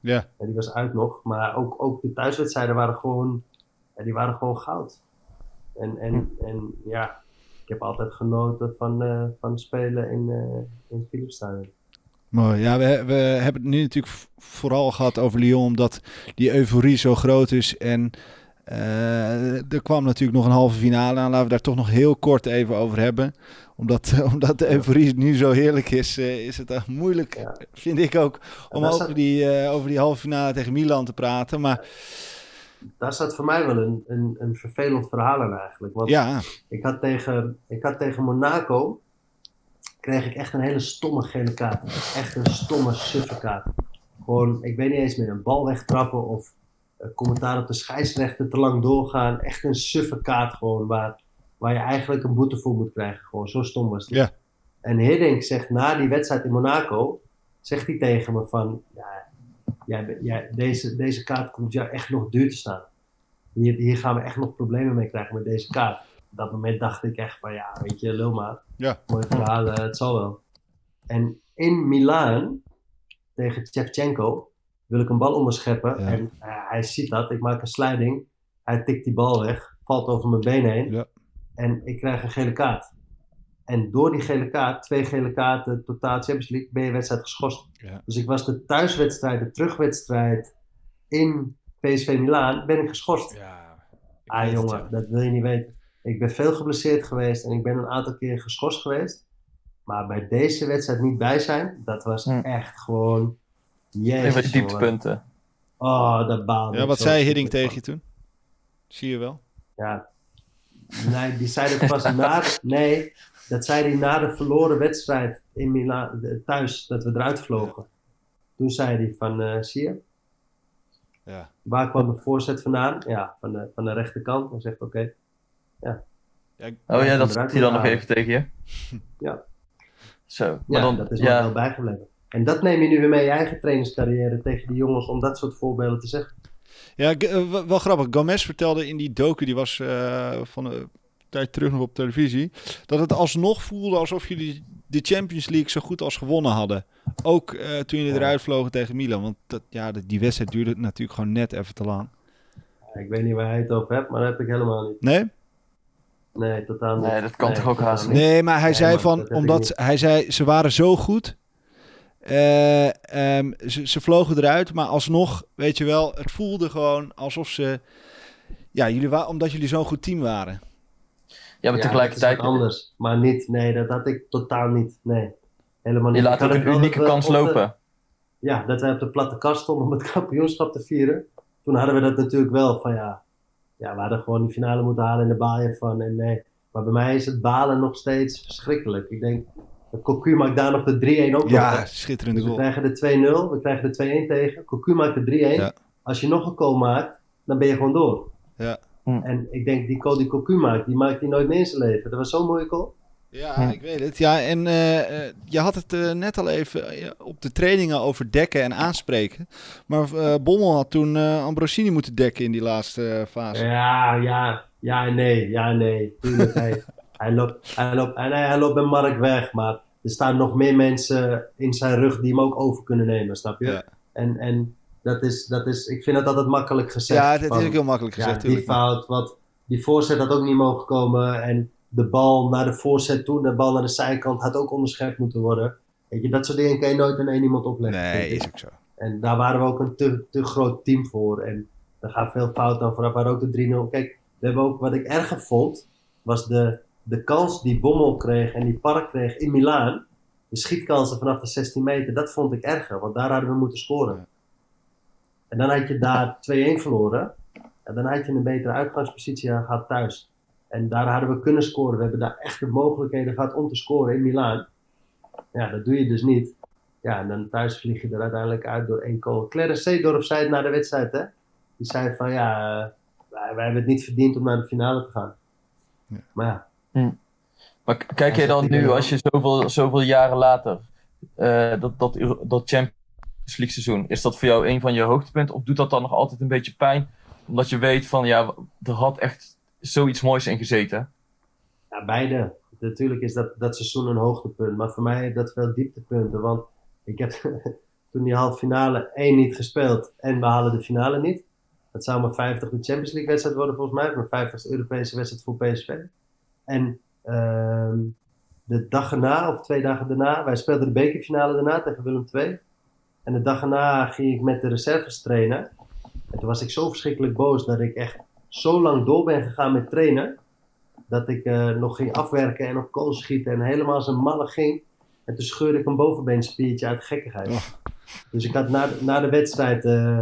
Ja. En die was uit nog. Maar ook, ook de thuiswedstrijden waren gewoon, die waren gewoon goud. En, en, en ja, ik heb altijd genoten van, eh, van spelen in, eh in Philipsstadion. Mooi. Ja, we, we hebben het nu natuurlijk vooral gehad over Lyon, omdat die euforie zo groot is. En er kwam natuurlijk nog een halve finale aan. Laten we daar toch nog heel kort even over hebben. Omdat, omdat de euforie nu zo heerlijk is, eh, is het echt moeilijk, Ja. vind ik ook, om over zat- die, eh, over die halve finale tegen Milan te praten. Maar Daar zat voor mij wel een, een, een vervelend verhaal aan eigenlijk. Want ja, ik, had tegen, ik had tegen Monaco, kreeg ik echt een hele stomme gele kaart. Echt een stomme, suffe kaart. Gewoon, ik weet niet eens meer, een bal wegtrappen of eh, commentaar op de scheidsrechter te lang doorgaan. Echt een suffe kaart gewoon, waar, waar je eigenlijk een boete voor moet krijgen. Gewoon, zo stom was het. Ja. En Hiddink zegt na die wedstrijd in Monaco, zegt hij tegen me van, ja, jij, deze, deze kaart komt jou echt nog duur te staan. Hier, hier gaan we echt nog problemen mee krijgen met deze kaart. Op dat moment dacht ik echt van, ja, weet je, lul maar. Ja. Mooi verhaal, eh, het zal wel. En in Milaan, tegen Shevchenko, wil ik een bal onderscheppen. Ja. En eh, hij ziet dat, ik maak een sliding. Hij tikt die bal weg, valt over mijn been heen. Ja. En ik krijg een gele kaart. En door die gele kaart, twee gele kaarten, totaal Champions League, ben je wedstrijd geschorst. Ja. Dus ik was de thuiswedstrijd, de terugwedstrijd in PSV Milaan, ben ik geschorst. ja Ah jongen, dat wil je niet weten. Ik ben veel geblesseerd geweest en ik ben een aantal keer geschorst geweest. Maar bij deze wedstrijd niet bij zijn, dat was Hm. echt gewoon... Een van Jezus, je jongen. dieptepunten. Oh, dat baalde Ja, wat zei verschrikkelijk tegen je toen? Zie je wel. Ja. Nee, die zei dat pas na... Nee, dat zei hij na de verloren wedstrijd in Milaan, de- thuis, dat we eruit vlogen. Toen zei hij van, eh, zie je, Ja. waar kwam de voorzet vandaan? Ja, van de, van de rechterkant. Hij zegt, oké. Ja, Oh ja, dat zegt hij dan nog even tegen je? Ja. Zo, maar Ja, dan, dat is me ja, wel bijgebleven. En dat neem je nu weer mee in je eigen trainingscarrière tegen die jongens om dat soort voorbeelden te zeggen. Ja, eh, wel grappig. Gomez vertelde in die docu, die was eh, van een tijd terug nog op televisie, dat het alsnog voelde alsof jullie de Champions League zo goed als gewonnen hadden. Ook eh, toen jullie eruit vlogen tegen Milan. Want dat, ja, die wedstrijd duurde natuurlijk gewoon net even te lang. Ik weet niet waar hij het over hebt, maar dat heb ik helemaal niet. Nee? Nee, totaal niet. Nee, dat kan toch ook haast niet. Nee, maar hij Nee, zei man, van, omdat hij zei, ze waren zo goed. Eh, ehm, ze, ze vlogen eruit, maar alsnog, weet je wel, het voelde gewoon alsof ze, ja, jullie wa omdat jullie zo'n goed team waren. Ja, maar Ja, tegelijkertijd, anders. Maar niet, nee, dat had ik totaal niet. Nee, helemaal niet. je laat ook een unieke kans de- lopen. ja, dat wij op de platte kast stonden om het kampioenschap te vieren. Toen hadden we dat natuurlijk wel van ja, ja we hadden gewoon die finale moeten halen en de baal je van. En nee. Maar bij mij is het balen nog steeds verschrikkelijk. Ik denk, Cocu maakt daar nog de 3-1 ook. Ja, hè. schitterende Dus we krijgen de 2-0, we krijgen de 2-1 tegen. Cocu maakt de 3-1. Ja. Als je nog een goal maakt, dan ben je gewoon door. Ja. Hm. En ik denk, die goal die Cocu maakt, die maakt hij nooit meer in zijn leven. Dat was zo'n mooie goal. Ja, Hm. ik weet het. Ja, en eh, eh, je had het eh, net al even op de trainingen over dekken en aanspreken. Maar eh, Bommel had toen eh, Ambrosini moeten dekken in die laatste fase. Ja, ja, ja en nee, ja en nee. Tuurlijk, hij, loopt, hij, loopt, en hij, hij loopt met Mark weg, maar er staan nog meer mensen in zijn rug die hem ook over kunnen nemen, snap je? Ja. En, en dat, is, dat is, ik vind dat altijd makkelijk gezegd. Ja, dat is ook heel makkelijk ja, gezegd. die tuurlijk. fout, wat, die voorzet had ook niet mogen komen en de bal naar de voorzet toe, de bal naar de zijkant had ook onderschept moeten worden. Weet je, dat soort dingen kan je nooit aan één iemand opleggen. Nee, is ook zo. En daar waren we ook een te, te groot team voor. En er gaat veel fout aan vooraf. Hadden ook de 3-0. Kijk, we hebben ook, wat ik erger vond, was de, de kans die Bommel kreeg en die Park kreeg in Milaan. De schietkansen vanaf de 16 meter, dat vond ik erger. Want daar hadden we moeten scoren. En dan had je daar 2-1 verloren. En dan had je een betere uitgangspositie gehad thuis. En daar hadden we kunnen scoren. We hebben daar echt de mogelijkheden gehad om te scoren in Milaan. Ja, dat doe je dus niet. Ja, en dan thuis vlieg je er uiteindelijk uit door één goal. Clarence Seedorf zei het na de wedstrijd, hè. Die zei van, ja, eh, wij, wij hebben het niet verdiend om naar de finale te gaan. Ja. Maar ja, Maar k- kijk je dan nu, als je zoveel, zoveel jaren later, eh, dat, dat, dat Champions League seizoen, is dat voor jou een van je hoogtepunten? Of doet dat dan nog altijd een beetje pijn? Omdat je weet van, ja, er had echt zoiets moois in gezeten. ja, beide. Natuurlijk is dat, dat seizoen een hoogtepunt. Maar voor mij dat wel dieptepunten. Want ik heb toen die halve finale één niet gespeeld. En we halen de finale niet. Dat zou mijn 50 de Champions League wedstrijd worden volgens mij. Mijn 50 Europese wedstrijd voor PSV. En ehm, de dag erna, of twee dagen daarna, wij speelden de bekerfinale daarna tegen Willem II. En de dag erna ging ik met de reserves trainen. En toen was ik zo verschrikkelijk boos dat ik echt zo lang door ben gegaan met trainen. Dat ik eh, nog ging afwerken en op kool schieten en helemaal als een malle ging. En toen scheurde ik een bovenbeenspiertje uit gekkigheid. Oh. Dus ik had na, de- na de wedstrijd eh,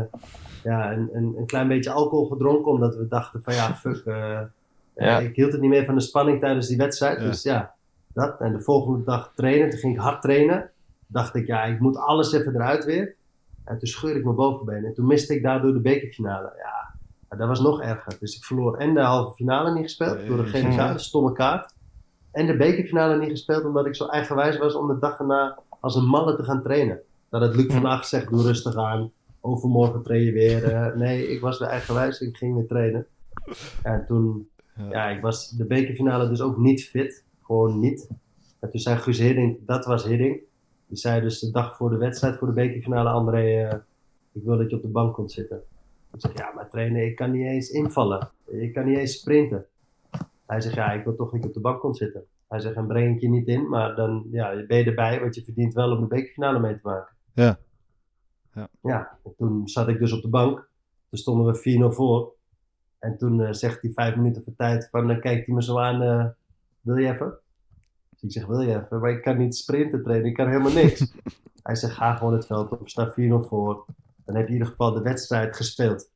ja, een, een, een klein beetje alcohol gedronken. Omdat we dachten van ja, fuck. eh, Ja. ik hield het niet meer van de spanning tijdens die wedstrijd. Ja. Dus ja, dat. En de volgende dag trainen. Toen ging ik hard trainen. Dacht ik, ja, ik moet alles even eruit weer. En toen scheurde ik mijn bovenbeen. En toen miste ik daardoor de bekerfinale. Ja, dat was nog erger. Dus ik verloor en de halve finale niet gespeeld. Door de gele Jezus. kaart, de stomme kaart. En de bekerfinale niet gespeeld. Omdat ik zo eigenwijs was om de dag erna als een malle te gaan trainen. Dat het Luc van Acht zegt, doe rustig aan. Overmorgen train je weer. Eh, nee, ik was weer eigenwijs. Ik ging weer trainen. En toen, ja, ik was de bekerfinale dus ook niet fit. Gewoon niet. En toen zei Guus Hiddink, dat was Hiddink. Die zei dus de dag voor de wedstrijd, voor de bekerfinale, André, eh, ik wil dat je op de bank komt zitten. Ik zeg, ja, maar trainer, ik kan niet eens invallen. Ik kan niet eens sprinten. Hij zegt, ja, ik wil toch je op de bank komt zitten. Hij zegt, en breng ik je niet in, maar dan ja, ben je erbij, want je verdient wel om de bekerfinale mee te maken. Ja. Ja. Ja, en toen zat ik dus op de bank. Toen stonden we 4-0 voor. En toen eh, zegt hij vijf minuten voor tijd van, dan kijkt hij me zo aan, eh, wil je even? Dus ik zeg, wil je even? Maar ik kan niet sprinten trainen, ik kan helemaal niks. hij zegt, ga gewoon het veld op, sta 4-0 voor. Dan heb je in ieder geval de wedstrijd gespeeld.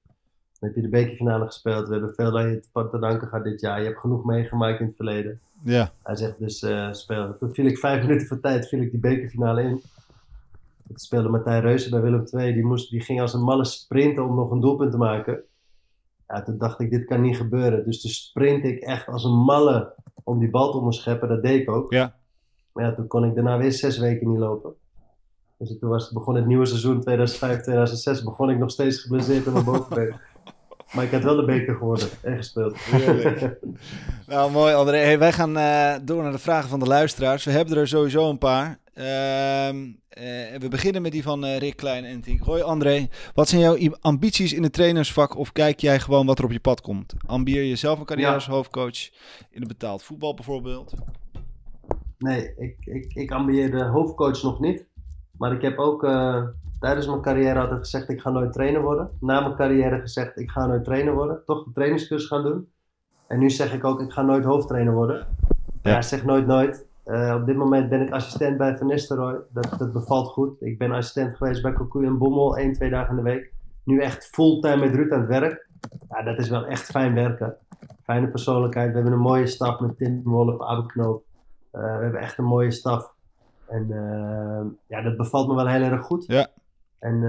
Dan heb je de bekerfinale gespeeld. We hebben veel aan je te- danken gehad dit jaar. Je hebt genoeg meegemaakt in het verleden. Ja. Hij zegt dus eh spelen. Toen viel ik vijf minuten voor tijd, viel ik die bekerfinale in. Toen speelde Martijn Reuzen bij Willem II. Die, moest, die ging als een malle sprinten om nog een doelpunt te maken. Ja, toen dacht ik, dit kan niet gebeuren. Dus toen sprint ik echt als een malle om die bal te onderscheppen. Dat deed ik ook. Ja. Maar ja, toen kon ik daarna weer zes weken niet lopen. Dus toen was, begon het nieuwe seizoen 2005-2006. Begon ik nog steeds geblesseerd in mijn bovenbeen. Maar ik heb wel de beker geworden en gespeeld. Nou, mooi André. Hey, wij gaan eh, door naar de vragen van de luisteraars. We hebben er sowieso een paar. Ehm, eh, we beginnen met die van eh, Rick Klein en Tink. Hoi André, wat zijn jouw ambities in het trainersvak of kijk jij gewoon wat er op je pad komt? Ambieer je zelf een carrière als hoofdcoach in het betaald voetbal bijvoorbeeld? Nee, ik, ik, ik ambieerde hoofdcoach nog niet. Maar ik heb ook eh, tijdens mijn carrière altijd gezegd, ik ga nooit trainer worden. Na mijn carrière gezegd, ik ga nooit trainer worden. Toch de trainingscursus gaan doen. En nu zeg ik ook, ik ga nooit hoofdtrainer worden. Ja. Ja, zeg nooit nooit. Eh, op dit moment ben ik assistent bij Van Nistelrooy. Dat, dat bevalt goed. Ik ben assistent geweest bij Cocu en Bommel, één, twee dagen in de week. Nu echt fulltime met Ruud aan het werk. Ja, dat is wel echt fijn werken. Fijne persoonlijkheid. We hebben een mooie staf met Tim Wolf, Abe Knoop. Eh, we hebben echt een mooie staf. En eh, ja, dat bevalt me wel heel erg goed. Ja. En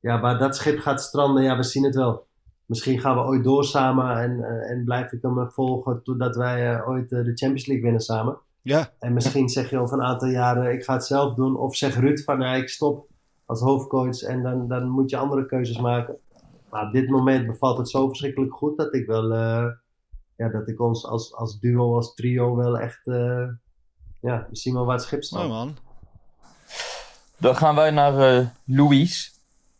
ja, waar dat schip gaat stranden, ja, we zien het wel. Misschien gaan we ooit door samen en, en blijf ik hem volgen totdat wij ooit de Champions League winnen samen. Ja, En misschien zeg je over een aantal jaren, ik ga het zelf doen. Of zeg Ruud van, ja, ik stop als hoofdcoach en dan, dan moet je andere keuzes maken. Maar op dit moment bevalt het zo verschrikkelijk goed dat ik wel, eh, ja, dat ik ons als, als duo, als trio wel echt, eh, ja, we zien wel waar het schip staat. mooi man. Dan gaan wij naar eh Louise.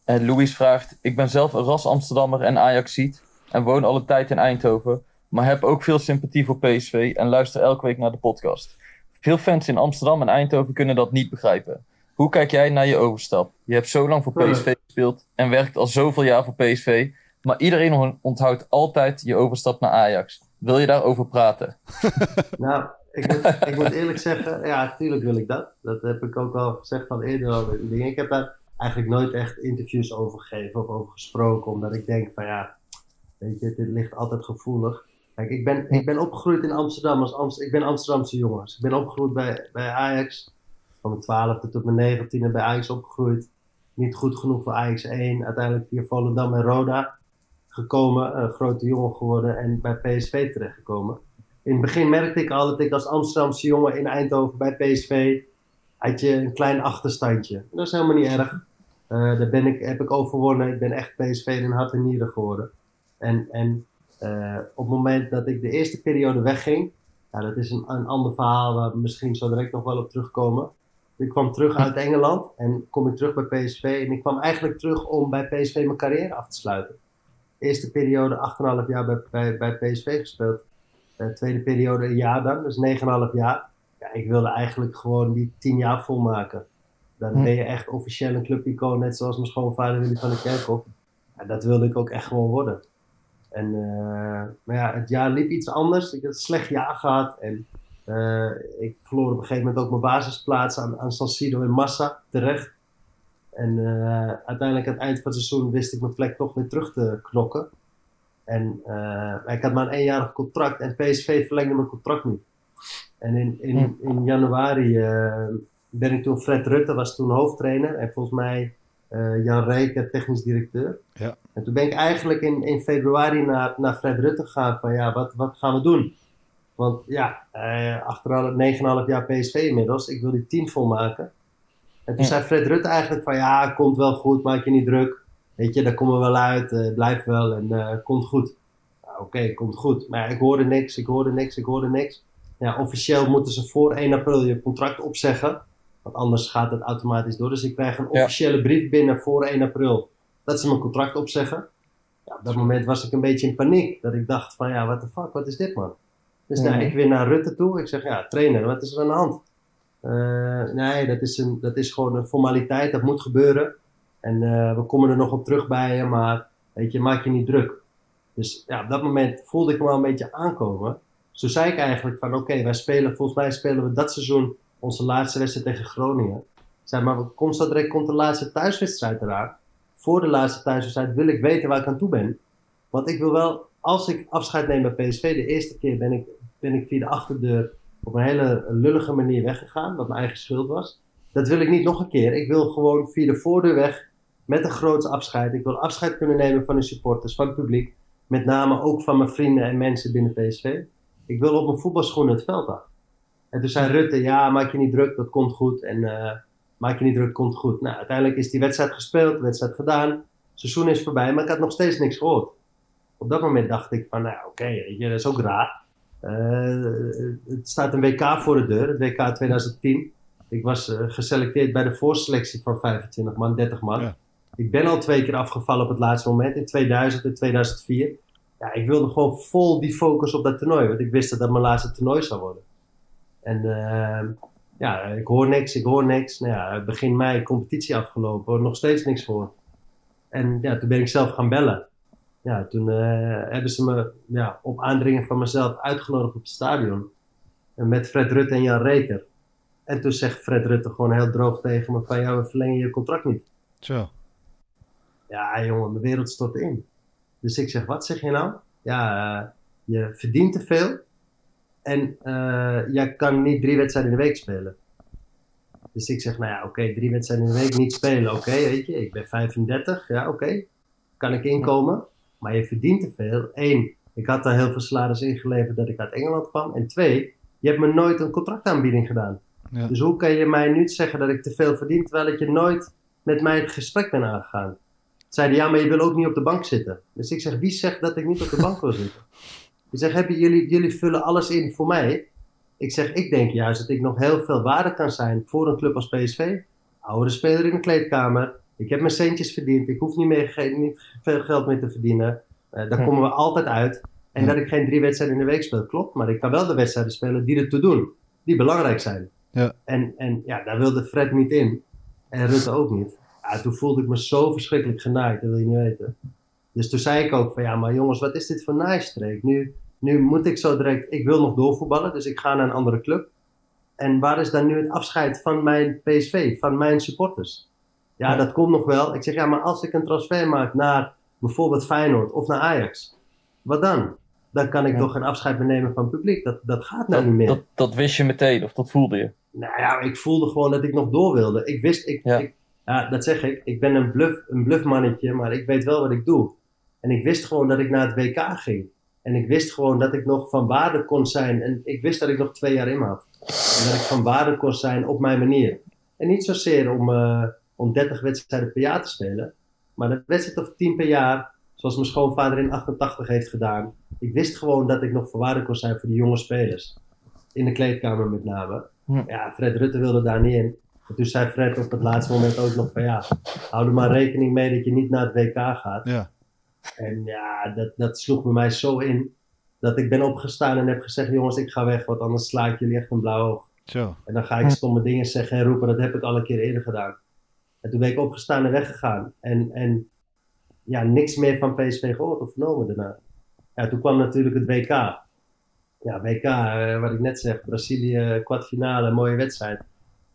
En Louise vraagt: Ik ben zelf een ras Amsterdammer en Ajaxiet. En woon al een tijd in Eindhoven. Maar heb ook veel sympathie voor PSV. En luister elke week naar de podcast. Veel fans in Amsterdam en Eindhoven kunnen dat niet begrijpen. Hoe kijk jij naar je overstap? Je hebt zo lang voor PSV gespeeld. En werkt al zoveel jaar voor PSV. Maar iedereen on- onthoudt altijd je overstap naar Ajax. Wil je daarover praten? Nou, ik moet, ik moet eerlijk zeggen, ja, natuurlijk wil ik dat. Dat heb ik ook al gezegd al eerder al in dingen. Ik heb daar eigenlijk nooit echt interviews over gegeven of over gesproken, omdat ik denk van ja, weet je, dit ligt altijd gevoelig. Kijk, ik ben, ik ben opgegroeid in Amsterdam, als ik ben Amsterdamse jongens. Ik ben opgegroeid bij, bij Ajax, van mijn twaalfde tot mijn negentiende bij Ajax opgegroeid. Niet goed genoeg voor Ajax 1, uiteindelijk via Volendam en Roda gekomen, een grote jongen geworden en bij PSV terechtgekomen in het begin merkte ik al dat ik als Amsterdamse jongen in Eindhoven bij PSV had je een klein achterstandje. Dat is helemaal niet erg. Eh, daar ben ik, heb ik overwonnen. Ik ben echt PSV in hart en nieren geworden. En, en eh, op het moment dat ik de eerste periode wegging, ja, dat is een, een ander verhaal waar we misschien zo direct nog wel op terugkomen. Ik kwam terug uit Engeland en kom ik terug bij PSV. En ik kwam eigenlijk terug om bij PSV mijn carrière af te sluiten. Eerste periode 8,5 jaar bij, bij, bij PSV gespeeld. Eh, tweede periode een jaar dan, dus 9,5 jaar. Ja, ik wilde eigenlijk gewoon die 10 jaar volmaken. Dan ben je echt officieel een clubicoon, net zoals mijn schoonvader Willy van der Kerkhoff. Ja, dat wilde ik ook echt gewoon worden. En, eh, maar ja, het jaar liep iets anders. Ik had een slecht jaar gehad. En eh, ik verloor op een gegeven moment ook mijn basisplaats aan, aan San Siro in Massa, terecht. En eh, uiteindelijk aan het eind van het seizoen wist ik mijn plek toch weer terug te knokken. En eh, ik had maar een eenjarig contract en PSV verlengde mijn contract niet. En in, in, in januari eh, ben ik toen, Fred Rutte was toen hoofdtrainer en volgens mij eh, Jan Reken technisch directeur. Ja. En toen ben ik eigenlijk in, in februari naar, naar Fred Rutte gegaan van ja, wat, wat gaan we doen? Want ja, eh, achter 9,5 jaar PSV inmiddels, ik wil die 10 volmaken. En toen Ja. zei Fred Rutte eigenlijk van ja, komt wel goed, maak je niet druk. Weet je, daar komen we wel uit, eh, blijf wel en eh, komt goed. Nou, Oké, komt goed. Maar ja, ik hoorde niks, ik hoorde niks, ik hoorde niks. Ja, officieel moeten ze voor 1 april je contract opzeggen. Want anders gaat het automatisch door. Dus ik krijg een Ja. officiële brief binnen voor 1 april dat ze mijn contract opzeggen. Ja, op dat moment was ik een beetje in paniek. Dat ik dacht van ja, what the fuck, wat is dit man? Dus nou, Mhm. ik weer naar Rutte toe. Ik zeg ja, trainer, wat is er aan de hand? Eh, nee, dat is, een, dat is gewoon een formaliteit, dat moet gebeuren. En eh, we komen er nog op terug bij je, maar weet je, maak je niet druk. Dus ja, op dat moment voelde ik me wel een beetje aankomen. Toen zei ik eigenlijk van oké, wij spelen, volgens mij spelen we dat seizoen onze laatste wedstrijd tegen Groningen. Zei, maar komt zo direct komt de laatste thuiswedstrijd eraan. Voor de laatste thuiswedstrijd wil ik weten waar ik aan toe ben. Want ik wil wel, als ik afscheid neem bij PSV, de eerste keer ben ik, ben ik via de achterdeur op een hele lullige manier weggegaan, wat mijn eigen schuld was. Dat wil ik niet nog een keer. Ik wil gewoon via de voordeur weg met een groot afscheid. Ik wil afscheid kunnen nemen van de supporters, van het publiek. Met name ook van mijn vrienden en mensen binnen PSV. Ik wil op mijn voetbalschoenen het veld af. En toen zei Rutte, ja, maak je niet druk, dat komt goed. En eh, maak je niet druk, komt goed. Nou, uiteindelijk is die wedstrijd gespeeld, wedstrijd gedaan. Het seizoen is voorbij, maar ik had nog steeds niks gehoord. op dat moment dacht ik van, nou oké, je, dat is ook raar. Eh, het staat een WK voor de deur, het WK 2010. Ik was eh, geselecteerd bij de voorselectie van 25 man, 30 man. Ja. Ik ben al twee keer afgevallen op het laatste moment, in 2000 en 2004. Ja, ik wilde gewoon vol die focus op dat toernooi, want ik wist dat dat mijn laatste toernooi zou worden. En ehm, ja, ik hoor niks, ik hoor niks. Nou ja, begin mei competitie afgelopen, nog steeds niks voor. En ja, toen ben ik zelf gaan bellen. Ja, toen eh, hebben ze me ja, op aandringen van mezelf uitgenodigd op het stadion. En met Fred Rutte en Jan Reker. En toen zegt Fred Rutte gewoon heel droog tegen me van... Ja, we verlengen je contract niet. Zo. Ja, jongen, mijn wereld stort in. Dus ik zeg, wat zeg je nou? Ja, eh, je verdient te veel. En eh, jij kan niet drie wedstrijden in de week spelen. Dus ik zeg, nou ja, oké, drie wedstrijden in de week niet spelen. Oké, weet je, ik ben 35. Ja, oké. Kan ik inkomen? Maar je verdient te veel. Eén, ik had daar heel veel salaris ingeleverd dat ik uit Engeland kwam. En twee, je hebt me nooit een contractaanbieding gedaan. Ja. Dus hoe kan je mij nu zeggen dat ik te veel verdien, terwijl ik je nooit met mij het gesprek ben aangegaan? Zeiden, ja, maar je wil ook niet op de bank zitten. Dus ik zeg, wie zegt dat ik niet op de bank wil zitten? Ik zeg, hebben jullie, jullie vullen alles in voor mij. Ik zeg, ik denk juist dat ik nog heel veel waarde kan zijn voor een club als PSV. Oudere speler in de kleedkamer. Ik heb mijn centjes verdiend. Ik hoef niet, meer, niet veel geld meer te verdienen. Eh, daar komen we altijd uit. En dat ik geen drie wedstrijden in de week speel, klopt. Maar ik kan wel de wedstrijden spelen die ertoe doen. Die belangrijk zijn. Ja. En, en ja, daar wilde Fred niet in. En Rutte ook niet. Ja, toen voelde ik me zo verschrikkelijk genaaid. Dat wil je niet weten. Dus toen zei ik ook van ja, maar jongens, wat is dit voor naaistreek? Nu, nu moet ik zo direct, ik wil nog doorvoetballen, dus ik ga naar een andere club. En waar is dan nu het afscheid van mijn PSV, van mijn supporters? Ja, dat komt nog wel. Ik zeg ja, maar als ik een transfer maak naar bijvoorbeeld Feyenoord of naar Ajax, wat dan? Dan kan ik Ja. toch geen afscheid meer nemen van het publiek. Dat, dat gaat nou Dat, niet meer. dat, dat wist je meteen, of dat voelde je. Nou ja, ik voelde gewoon dat ik nog door wilde. Ik wist, ik, Ja. ik, ja, dat zeg ik. Ik ben een, bluff, een bluffmannetje, maar ik weet wel wat ik doe. En ik wist gewoon dat ik naar het WK ging. En ik wist gewoon dat ik nog van waarde kon zijn. En ik wist dat ik nog twee jaar in had. En dat ik van waarde kon zijn op mijn manier. En niet zozeer om, eh, om 30 wedstrijden per jaar te spelen. Maar een wedstrijd of 10 per jaar, zoals mijn schoonvader in 88 heeft gedaan. Ik wist gewoon dat ik nog van waarde kon zijn voor die jonge spelers. In de kleedkamer met name. Ja, Fred Rutte wilde daar niet in. En toen zei Fred op het laatste moment ook nog van ja, hou er maar rekening mee dat je niet naar het WK gaat. Ja. En ja, dat, dat sloeg bij mij zo in. Dat ik ben opgestaan en heb gezegd, jongens, ik ga weg, want anders sla ik jullie echt een blauw oog. Zo. En dan ga ik stomme dingen zeggen en roepen, dat heb ik al een keer eerder gedaan. En toen ben ik opgestaan en weggegaan. En, en ja, niks meer van PSV gehoord of vernomen daarna. Ja, toen kwam natuurlijk het WK. Ja, WK, eh, wat ik net zeg, Brazilië, kwartfinale, mooie wedstrijd.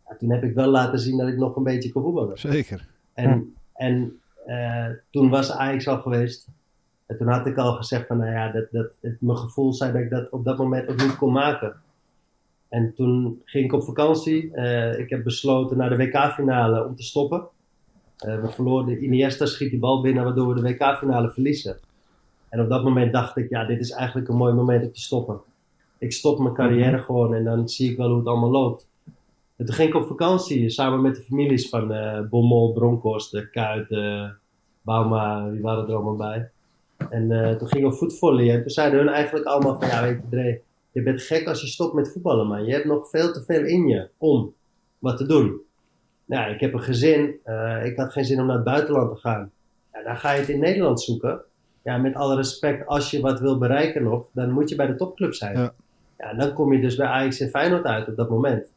Ja, toen heb ik wel laten zien dat ik nog een beetje kon voetballen. Zeker. En, en eh, toen was Ajax al geweest. En toen had ik al gezegd van, nou ja, dat, dat, het, mijn gevoel zei dat ik dat op dat moment ook niet kon maken. En toen ging ik op vakantie. Eh, ik heb besloten naar de WK-finale om te stoppen. Eh, we verloren, Iniesta schiet die bal binnen waardoor we de WK-finale verliezen. En op dat moment dacht ik, ja, dit is eigenlijk een mooi moment om te stoppen. Ik stop mijn carrière gewoon en dan zie ik wel hoe het allemaal loopt. En toen ging ik op vakantie samen met de families van eh Bommel, Bronkhorst, eh, Kuit, eh, Bauma, die waren er allemaal bij. En eh, toen gingen we voetvolleyen. En toen zeiden hun eigenlijk allemaal van, ja weet je Dre, je bent gek als je stopt met voetballen man. Je hebt nog veel te veel in je om wat te doen. Nou, ik heb een gezin. ik had geen zin om naar het buitenland te gaan. Ja, dan ga je het in Nederland zoeken. Ja, met alle respect, als je wat wil bereiken nog, dan moet je bij de topclub zijn. Ja. Ja, dan kom je dus bij Ajax en Feyenoord uit op dat moment.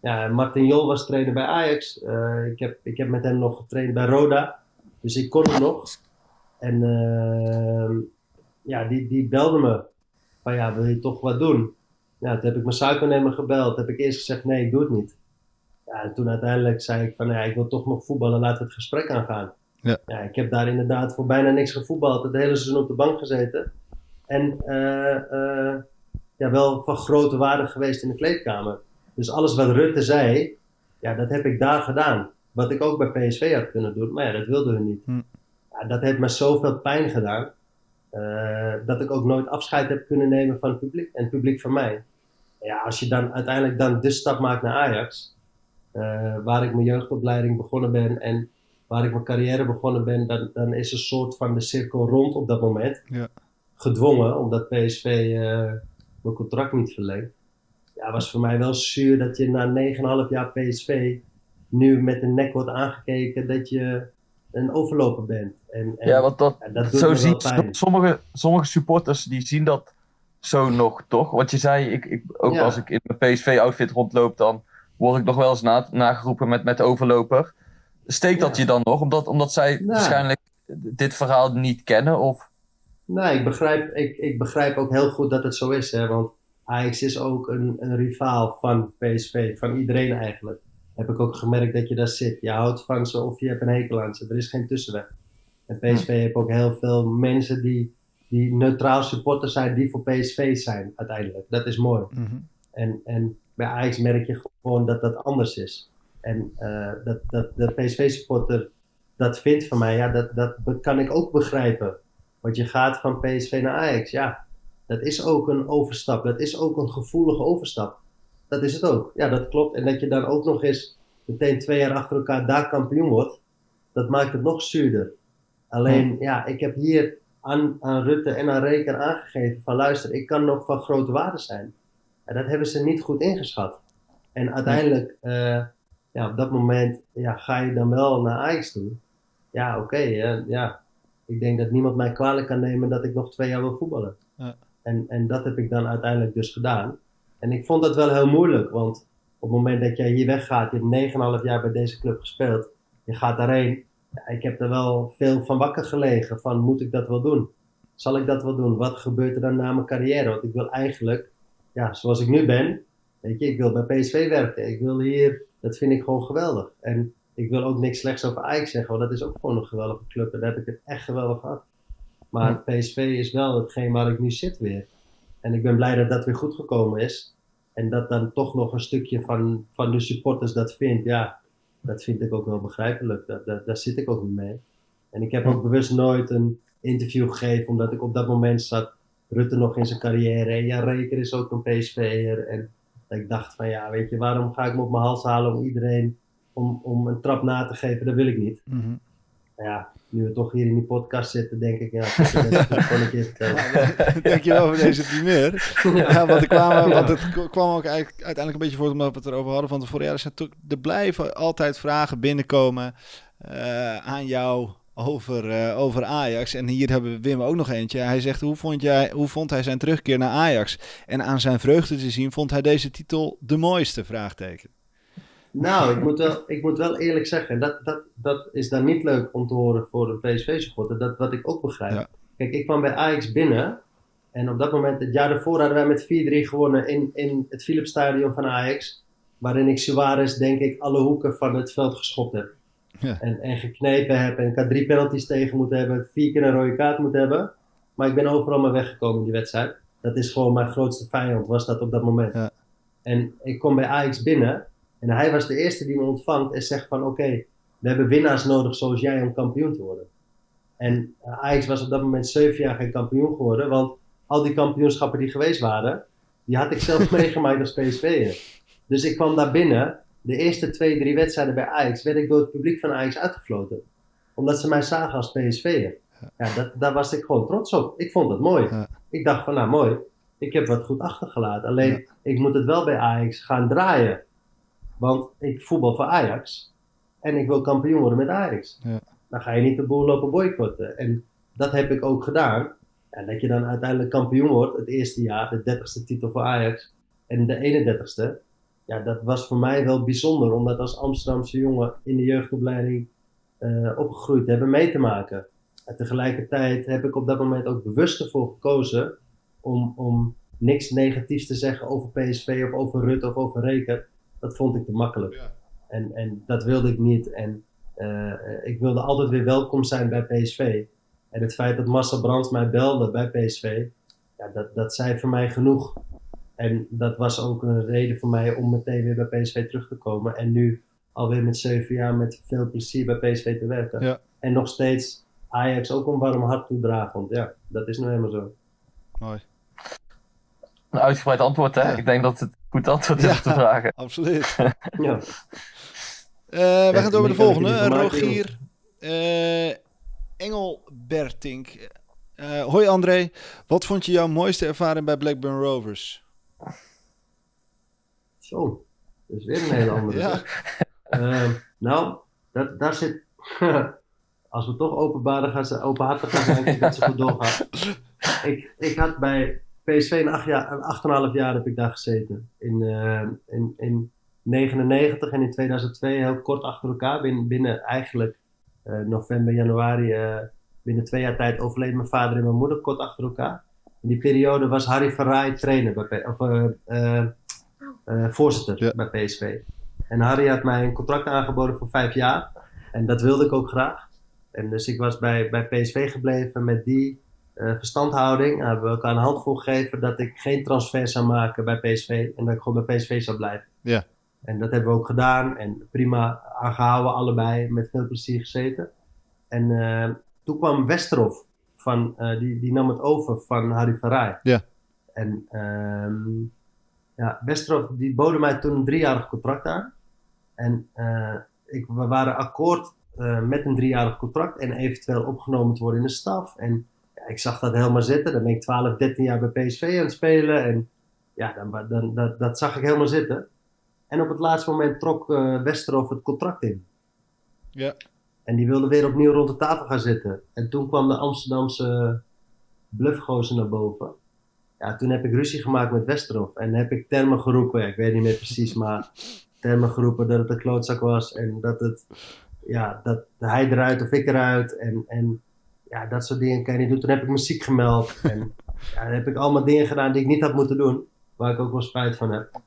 Ja, Martin Jol was trainer bij Ajax. Eh, ik, heb, ik heb met hem nog getraind bij Roda. Dus ik kon hem nog. En ehm, ja, die, die belde me. Van ja, wil je toch wat doen? Ja, toen heb ik mijn suikernemer gebeld. Heb ik eerst gezegd, nee, ik doe het niet. Ja, en toen uiteindelijk zei ik van, ja, ik wil toch nog voetballen. Laten we het gesprek aangaan. Ja. ja, ik heb daar inderdaad voor bijna niks gevoetbald. Het hele seizoen op de bank gezeten. En eh, eh, ja, wel van grote waarde geweest in de kleedkamer. Dus alles wat Rutte zei, ja, dat heb ik daar gedaan. Wat ik ook bij PSV had kunnen doen, maar ja, dat wilden hun niet. Hm. Ja, dat heeft me zoveel pijn gedaan, eh, dat ik ook nooit afscheid heb kunnen nemen van het publiek en het publiek van mij. Ja, als je dan uiteindelijk dan de stap maakt naar Ajax, eh, waar ik mijn jeugdopleiding begonnen ben en waar ik mijn carrière begonnen ben, dan, dan is een soort van de cirkel rond op dat moment. Ja. gedwongen, omdat PSV eh, mijn contract niet verlengt. Ja, was voor mij wel zuur dat je na 9,5 jaar PSV nu met de nek wordt aangekeken dat je een overloper bent. En, en Ja, want dat, ja, dat doet zo zien pijn. sommige, sommige supporters die zien dat zo nog, toch? Want je zei, ik, ik, ook Ja. als ik in mijn PSV-outfit rondloop, dan word ik nog wel eens na, nageroepen met, met overloper. Steekt dat je dan nog, omdat, omdat zij Nou. waarschijnlijk dit verhaal niet kennen? Of... Nee, ik begrijp, ik, ik begrijp ook heel goed dat het zo is. Hè? Want Ajax is ook een, een rivaal van PSV, van iedereen eigenlijk. Heb ik ook gemerkt dat je daar zit. Je houdt van ze of je hebt een hekel aan ze. Er is geen tussenweg. En PSV heeft ook heel veel mensen die, die neutraal supporter zijn, die voor PSV zijn uiteindelijk. Dat is mooi. Mhm. En, en bij Ajax merk je gewoon dat dat anders is. En eh, dat, dat de PSV-supporter dat vindt van mij, ja, dat, dat kan ik ook begrijpen. Want je gaat van PSV naar Ajax, ja, dat is ook een overstap. Dat is ook een gevoelige overstap. Dat is het ook. Ja, dat klopt. En dat je dan ook nog eens meteen twee jaar achter elkaar daar kampioen wordt, dat maakt het nog zuurder. Alleen, ja, ik heb hier aan, aan Rutte en aan Reken aangegeven van luister, ik kan nog van grote waarde zijn. En dat hebben ze niet goed ingeschat. En uiteindelijk, eh, ja, op dat moment ja, ga je dan wel naar Ajax toe. Ja, oké. hè, ja. Ik denk dat niemand mij kwalijk kan nemen dat ik nog twee jaar wil voetballen. Ja. En, en dat heb ik dan uiteindelijk dus gedaan. En ik vond dat wel heel moeilijk, want op het moment dat jij hier weggaat, je hebt 9,5 jaar bij deze club gespeeld, je gaat daarheen. Ik heb er wel veel van wakker gelegen, van moet ik dat wel doen? Zal ik dat wel doen? Wat gebeurt er dan na mijn carrière? Want ik wil eigenlijk, ja, zoals ik nu ben, weet je, ik wil bij PSV werken. Ik wil hier, dat vind ik gewoon geweldig. En ik wil ook niks slechts over Ajax zeggen, want dat is ook gewoon een geweldige club. En daar heb ik het echt geweldig gehad. Maar PSV is wel hetgeen waar ik nu zit weer. En ik ben blij dat dat weer goed gekomen is. En dat dan toch nog een stukje van, van de supporters dat vindt. Ja, dat vind ik ook wel begrijpelijk. Dat, dat, daar zit ik ook niet mee. En ik heb ook bewust nooit een interview gegeven, omdat ik op dat moment zat. Rutte nog in zijn carrière. En ja, Reker is ook een PSV'er. En ik dacht van ja, weet je, waarom ga ik me op mijn hals halen om iedereen om, om een trap na te geven? Dat wil ik niet. Mhm. Ja, nu we toch hier in die podcast zitten, denk ik, ja, gewoon een keer vertellen. Dankjewel voor deze primeur. Ja, want, er kwamen, want het kwam ook eigenlijk uiteindelijk een beetje voort omdat we het erover hadden van tevoren. Ja, er, zijn toch- er blijven altijd vragen binnenkomen eh, aan jou over, eh, over Ajax. En hier hebben we Wim ook nog eentje. Hij zegt, hoe vond, jij, hoe vond hij zijn terugkeer naar Ajax? En aan zijn vreugde te zien, vond hij deze titel de mooiste? Vraagteken. Nou, ik moet wel, ik moet wel eerlijk zeggen, dat, dat, dat is dan niet leuk om te horen voor een PSV-supporter. Dat wat ik ook begrijp. Ja. Kijk, ik kwam bij Ajax binnen. En op dat moment, het jaar daarvoor, hadden wij met 4-3 gewonnen in, in het Philipsstadion van Ajax. Waarin ik Suarez, denk ik, alle hoeken van het veld geschopt heb. Ja. En, en geknepen heb. En ik had drie penalties tegen moeten hebben. Vier keer een rode kaart moeten hebben. Maar ik ben overal maar weggekomen in die wedstrijd. Dat is gewoon mijn grootste vijand, was dat op dat moment. Ja. En ik kom bij Ajax binnen. En hij was de eerste die me ontvangt en zegt van oké, we hebben winnaars nodig zoals jij om kampioen te worden. En eh, Ajax was op dat moment zeven jaar geen kampioen geworden, want al die kampioenschappen die geweest waren, die had ik zelf meegemaakt als PSV'er. Dus ik kwam daar binnen, de eerste twee, drie wedstrijden bij Ajax, werd ik door het publiek van Ajax uitgefloten. Omdat ze mij zagen als PSV'er. Ja, dat, daar was ik gewoon trots op. Ik vond dat mooi. Ja. Ik dacht van nou mooi, ik heb wat goed achtergelaten. Alleen, ik moet het wel bij Ajax gaan draaien. Want ik voetbal voor Ajax. En ik wil kampioen worden met Ajax. Ja. Dan ga je niet de boel lopen boycotten. En dat heb ik ook gedaan. En dat je dan uiteindelijk kampioen wordt, het eerste jaar, de 30ste titel voor Ajax. En de 31ste. Ja, dat was voor mij wel bijzonder. Om dat als Amsterdamse jongen in de jeugdopleiding eh, opgegroeid te hebben mee te maken. En tegelijkertijd heb ik op dat moment ook bewust ervoor gekozen om, om niks negatiefs te zeggen over PSV of over Rutte of over Reken. Dat vond ik te makkelijk. En, en dat wilde ik niet. En eh, ik wilde altijd weer welkom zijn bij PSV. En het feit dat Marcel Brands mij belde bij PSV, ja, dat, dat zei voor mij genoeg. En dat was ook een reden voor mij om meteen weer bij PSV terug te komen. En nu alweer met zeven jaar met veel plezier bij PSV te werken. Ja. En nog steeds Ajax ook een warm hart toedragen. Want ja, dat is nou helemaal zo. Mooi. Een uitgebreid antwoord, hè? Ja. Ik denk dat het een goed antwoord is Ja. op de vragen. Absoluut. Ja. Eh, we gaan door met de volgende. Rogier eh, Engelbertink. Eh, hoi André, wat vond je jouw mooiste ervaring bij Blackburn Rovers? Zo, dat is weer een hele andere. Ja. Ehm, nou, dat, daar zit. Als we toch openbaarder gaan zijn, openhartig gaan zijn, ik net zo goed doorgaan. Ik, ik had bij PSV een, acht jaar, een 8,5 jaar heb ik daar gezeten. In, eh, in, in 99 en in 2002 heel kort achter elkaar. Binnen, binnen eigenlijk eh, november, januari, eh, binnen twee jaar tijd overleden mijn vader en mijn moeder kort achter elkaar. In die periode was Harry Verraai trainer, bij, of, voorzitter Ja. bij PSV. En Harry had mij een contract aangeboden voor vijf jaar. En dat wilde ik ook graag. En dus ik was bij, bij PSV gebleven met die eh, verstandhouding. Hebben we elkaar een handvol gegeven dat ik geen transfer zou maken bij PSV. En dat ik gewoon bij PSV zou blijven. Ja. En dat hebben we ook gedaan. En prima aangehouden allebei. Met veel plezier gezeten. En eh, toen kwam Westerhof. Van, eh, die, die nam het over van Harry Verraai. Ja. En ehm, ja, Westerhof die boden mij toen een driejarig contract aan. En ik, we waren akkoord met een driejarig contract en eventueel opgenomen te worden in de staf. En ik zag dat helemaal zitten. Dan ben ik 12, 13 jaar bij PSV aan het spelen. En ja, dan, dan, dat, dat zag ik helemaal zitten. En op het laatste moment trok eh Westerhof het contract in. Ja. En die wilde weer opnieuw rond de tafel gaan zitten. En toen kwam de Amsterdamse bluffgozer naar boven. Ja, toen heb ik ruzie gemaakt met Westerhof. En heb ik termen geroepen. Ik weet niet meer precies, maar termen geroepen dat het een klootzak was. En dat het, ja, dat hij eruit of ik eruit. En, en ja, dat soort dingen kan je niet doen. Toen heb ik muziek gemeld. En ja, dan heb ik allemaal dingen gedaan die ik niet had moeten doen. Waar ik ook wel spijt van heb.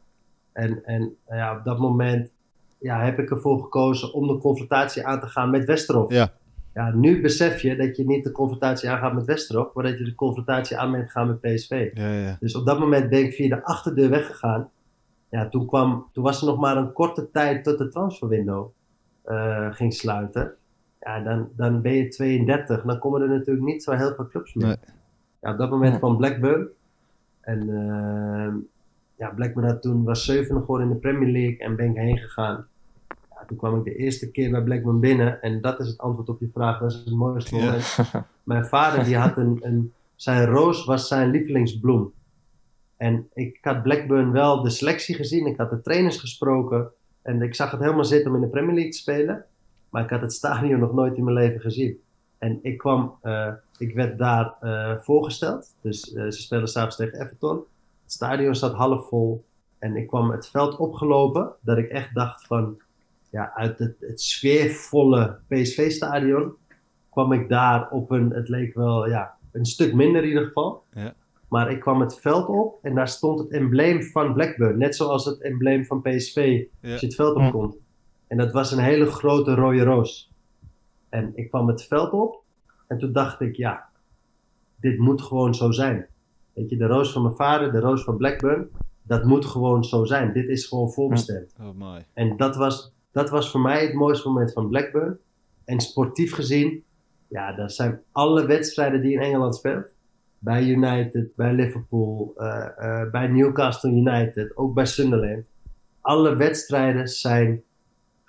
En, en ja, op dat moment ja, heb ik ervoor gekozen om de confrontatie aan te gaan met Westerhof. Ja. Ja, nu besef je dat je niet de confrontatie aangaat met Westerhof, maar dat je de confrontatie aan bent gegaan met PSV. Ja, ja. Dus op dat moment ben ik via de achterdeur weggegaan. Ja, toen, kwam, toen was er nog maar een korte tijd tot de transferwindow eh, ging sluiten. Ja, dan, dan ben je 32. Dan komen er natuurlijk niet zo heel veel clubs meer. Nee. Ja, op dat moment kwam Blackburn. En ehm, ja, Blackburn had toen, was zevende geworden in de Premier League en ben ik heen gegaan. Ja, toen kwam ik de eerste keer bij Blackburn binnen. En dat is het antwoord op je vraag. Dat is het mooiste Ja. moment. Mijn vader die had een, een, zijn roos was zijn lievelingsbloem. En ik had Blackburn wel de selectie gezien, ik had de trainers gesproken en ik zag het helemaal zitten om in de Premier League te spelen. Maar ik had het stadion nog nooit in mijn leven gezien. En ik kwam, eh, ik werd daar eh, voorgesteld. Dus eh, ze speelden s'avonds tegen Everton. Het stadion zat half vol. En ik kwam het veld opgelopen, dat ik echt dacht van, ja, uit het, het sfeervolle PSV-stadion kwam ik daar op een, het leek wel, ja, een stuk minder in ieder geval. Ja. Maar ik kwam het veld op en daar stond het embleem van Blackburn. Net zoals het embleem van PSV Ja. als je het veld opkomt. En dat was een hele grote rode roos. En ik kwam het veld op en toen dacht ik, ja, dit moet gewoon zo zijn. Weet je, de roos van mijn vader, de roos van Blackburn, dat moet gewoon zo zijn. Dit is gewoon voorbestemd. Oh, mooi. En dat was, dat was voor mij het mooiste moment van Blackburn. En sportief gezien, ja, dat zijn alle wedstrijden die in Engeland speelt. Bij United, bij Liverpool, eh, eh, bij Newcastle United, ook bij Sunderland. Alle wedstrijden zijn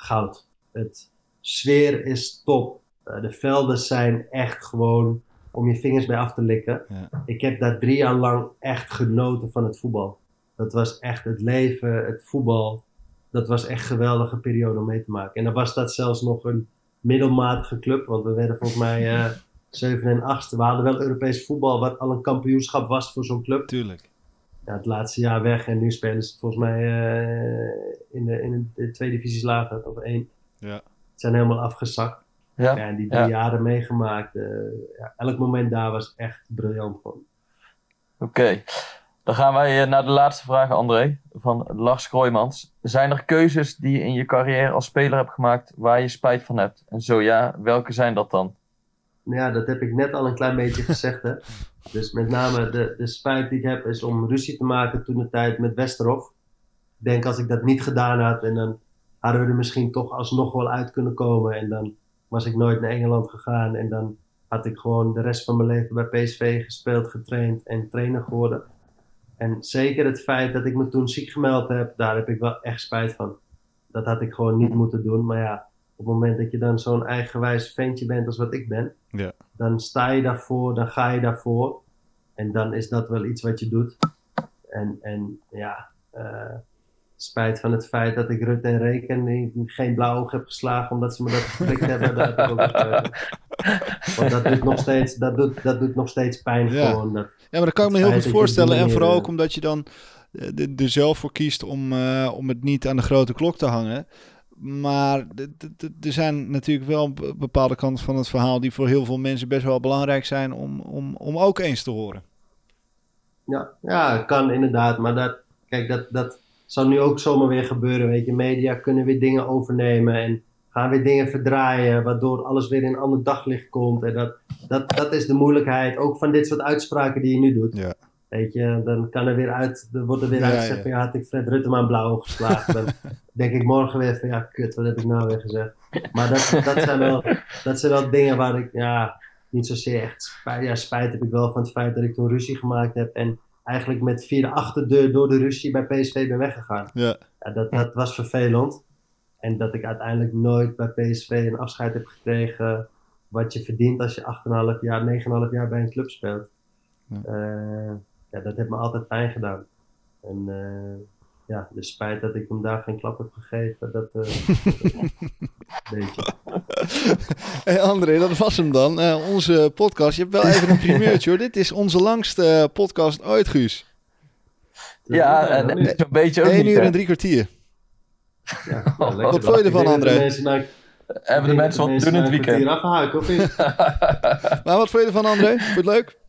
goud. Het sfeer is top. Eh, de velden zijn echt gewoon om je vingers bij af te likken. Ja. Ik heb daar drie jaar lang echt genoten van het voetbal. Dat was echt het leven, het voetbal. Dat was echt een geweldige periode om mee te maken. En dan was dat zelfs nog een middelmatige club. Want we werden volgens mij eh 7 en 8. We hadden wel Europees voetbal, wat al een kampioenschap was voor zo'n club. Tuurlijk. Ja, het laatste jaar weg en nu spelen ze volgens mij eh, in, de, in de twee divisies lager, of één. Ja. Zijn helemaal afgezakt. Ja. Ja, en die drie Ja. jaren meegemaakt. eh, ja, elk moment daar was echt briljant gewoon. Oké, dan gaan wij eh, naar de laatste vraag, André, van Lars Kroijmans. Zijn er keuzes die je in je carrière als speler hebt gemaakt waar je spijt van hebt? En zo ja, welke zijn dat dan? Nou ja, dat heb ik net al een klein beetje gezegd. Hè? Dus met name de, de spijt die ik heb is om ruzie te maken toen de tijd met Westerhof. Ik denk als ik dat niet gedaan had en dan hadden we er misschien toch alsnog wel uit kunnen komen. En dan was ik nooit naar Engeland gegaan en dan had ik gewoon de rest van mijn leven bij PSV gespeeld, getraind en trainer geworden. En zeker het feit dat ik me toen ziek gemeld heb, daar heb ik wel echt spijt van. Dat had ik gewoon niet moeten doen. Maar ja, het moment dat je dan zo'n eigenwijs ventje bent als wat ik ben, Ja. dan sta je daarvoor, dan ga je daarvoor. En dan is dat wel iets wat je doet. En, en ja, eh, spijt van het feit dat ik Rutte en Reken geen blauw oog heb geslagen omdat ze me dat geflikt hebben, heb ik ook van. Want dat doet nog steeds, dat doet, dat doet nog steeds pijn Ja. gewoon. Dat, Ja, maar dat kan ik me heel goed dat voorstellen. En vooral ook omdat je dan eh, er zelf voor kiest om, eh, om het niet aan de grote klok te hangen. Maar er zijn natuurlijk wel be- bepaalde kanten van het verhaal die voor heel veel mensen best wel belangrijk zijn om, om, om ook eens te horen. Ja, ja, kan inderdaad. Maar dat, kijk, dat, dat zal nu ook zomaar weer gebeuren. Weet je, media kunnen weer dingen overnemen en gaan weer dingen verdraaien, waardoor alles weer in een ander daglicht komt. En dat, dat, dat is de moeilijkheid, ook van dit soort uitspraken die je nu doet. Ja. Weet je, dan kan er weer uit, er wordt er weer Ja, uitgezegd ja. van ja, had ik Fred Rutte maar een blauw geslagen. Dan denk ik morgen weer van ja, kut, wat heb ik nou weer gezegd. Maar dat, dat, zijn, wel, dat zijn wel dingen waar ik, ja, niet zozeer echt spijt, ja, spijt heb ik wel van het feit dat ik toen ruzie gemaakt heb en eigenlijk met via de achterdeur door de ruzie bij PSV ben weggegaan. Ja. Ja, dat, dat was vervelend. En dat ik uiteindelijk nooit bij PSV een afscheid heb gekregen wat je verdient als je 8,5 jaar, 9,5 jaar bij een club speelt. Ja. Eh, ja, dat heeft me altijd pijn gedaan. En eh, ja, de spijt dat ik hem daar geen klap heb gegeven, dat eh weet je. Hey André, dat was hem dan. Eh, onze podcast. Je hebt wel even een primeurtje hoor. Dit is onze langste eh, podcast ooit, Guus. Ja, en dat en is- zo'n beetje ook 1 niet. uur hè. en drie kwartier. ja, nou. Wat vond je ervan, André? mensen Hebben de mensen wat doen in het een weekend? afhaken, of niet? Maar wat vond je ervan, André? Vond je het leuk?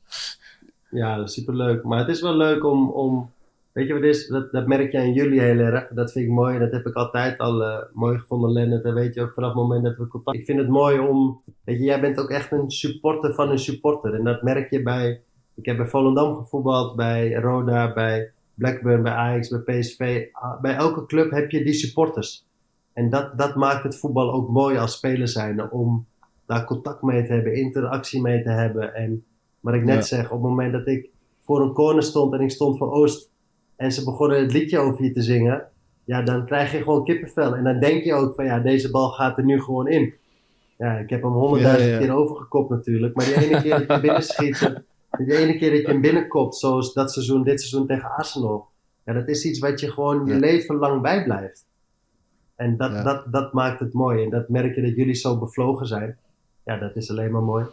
Ja, dat is superleuk. Maar het is wel leuk om, om weet je wat is? Dat, dat merk je aan jullie heel erg. Dat vind ik mooi. Dat heb ik altijd al eh, mooi gevonden, Lennart. Dat weet je ook vanaf het moment dat we contact... Ik vind het mooi om, weet je, jij bent ook echt een supporter van een supporter. En dat merk je bij, ik heb bij Volendam gevoetbald, bij Roda, bij Blackburn, bij Ajax, bij PSV. Ah, Bij elke club heb je die supporters. En dat, dat maakt het voetbal ook mooi als speler zijn. Om daar contact mee te hebben, interactie mee te hebben. En wat ik net Ja. zeg, op het moment dat ik voor een corner stond en ik stond voor Oost en ze begonnen het liedje over je te zingen, ja, dan krijg je gewoon kippenvel. En dan denk je ook van ja, deze bal gaat er nu gewoon in. Ja, ik heb hem honderdduizend Ja, ja, keer overgekopt natuurlijk, maar die ene keer dat je hem binnenschiet, eh, die ene keer dat je hem binnenkopt, zoals dat seizoen, dit seizoen tegen Arsenal, ja, dat is iets wat je gewoon je leven lang bijblijft. En dat, dat, dat maakt het mooi. En dat merk je dat jullie zo bevlogen zijn. Ja, dat is alleen maar mooi.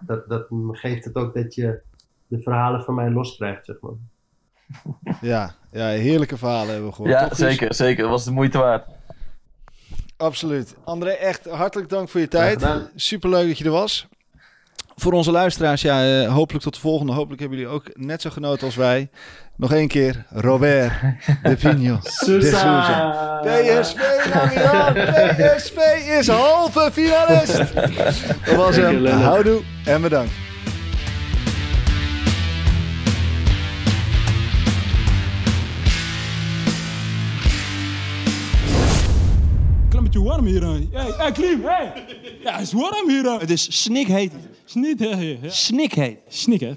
Dat, dat geeft het ook dat je de verhalen van mij loskrijgt, zeg maar. Ja, ja heerlijke verhalen hebben we gehoord. Ja, toch, zeker, zeker. Dat was de moeite waard. Absoluut. André, echt hartelijk dank voor je tijd. Superleuk dat je er was. Voor onze luisteraars, ja, eh, hopelijk tot de volgende. Hopelijk hebben jullie ook net zo genoten als wij. Nog één keer, Robert de Pino de Souza. PSV PSV is halve finalist. Dat was hem. Houdoe en bedankt. Klein beetje warm hier. Hey, hey Klim, hey. Ja, het is warm hier. Het is snikheet. Snik, hè. Ja. Snikheet. Snik, hè.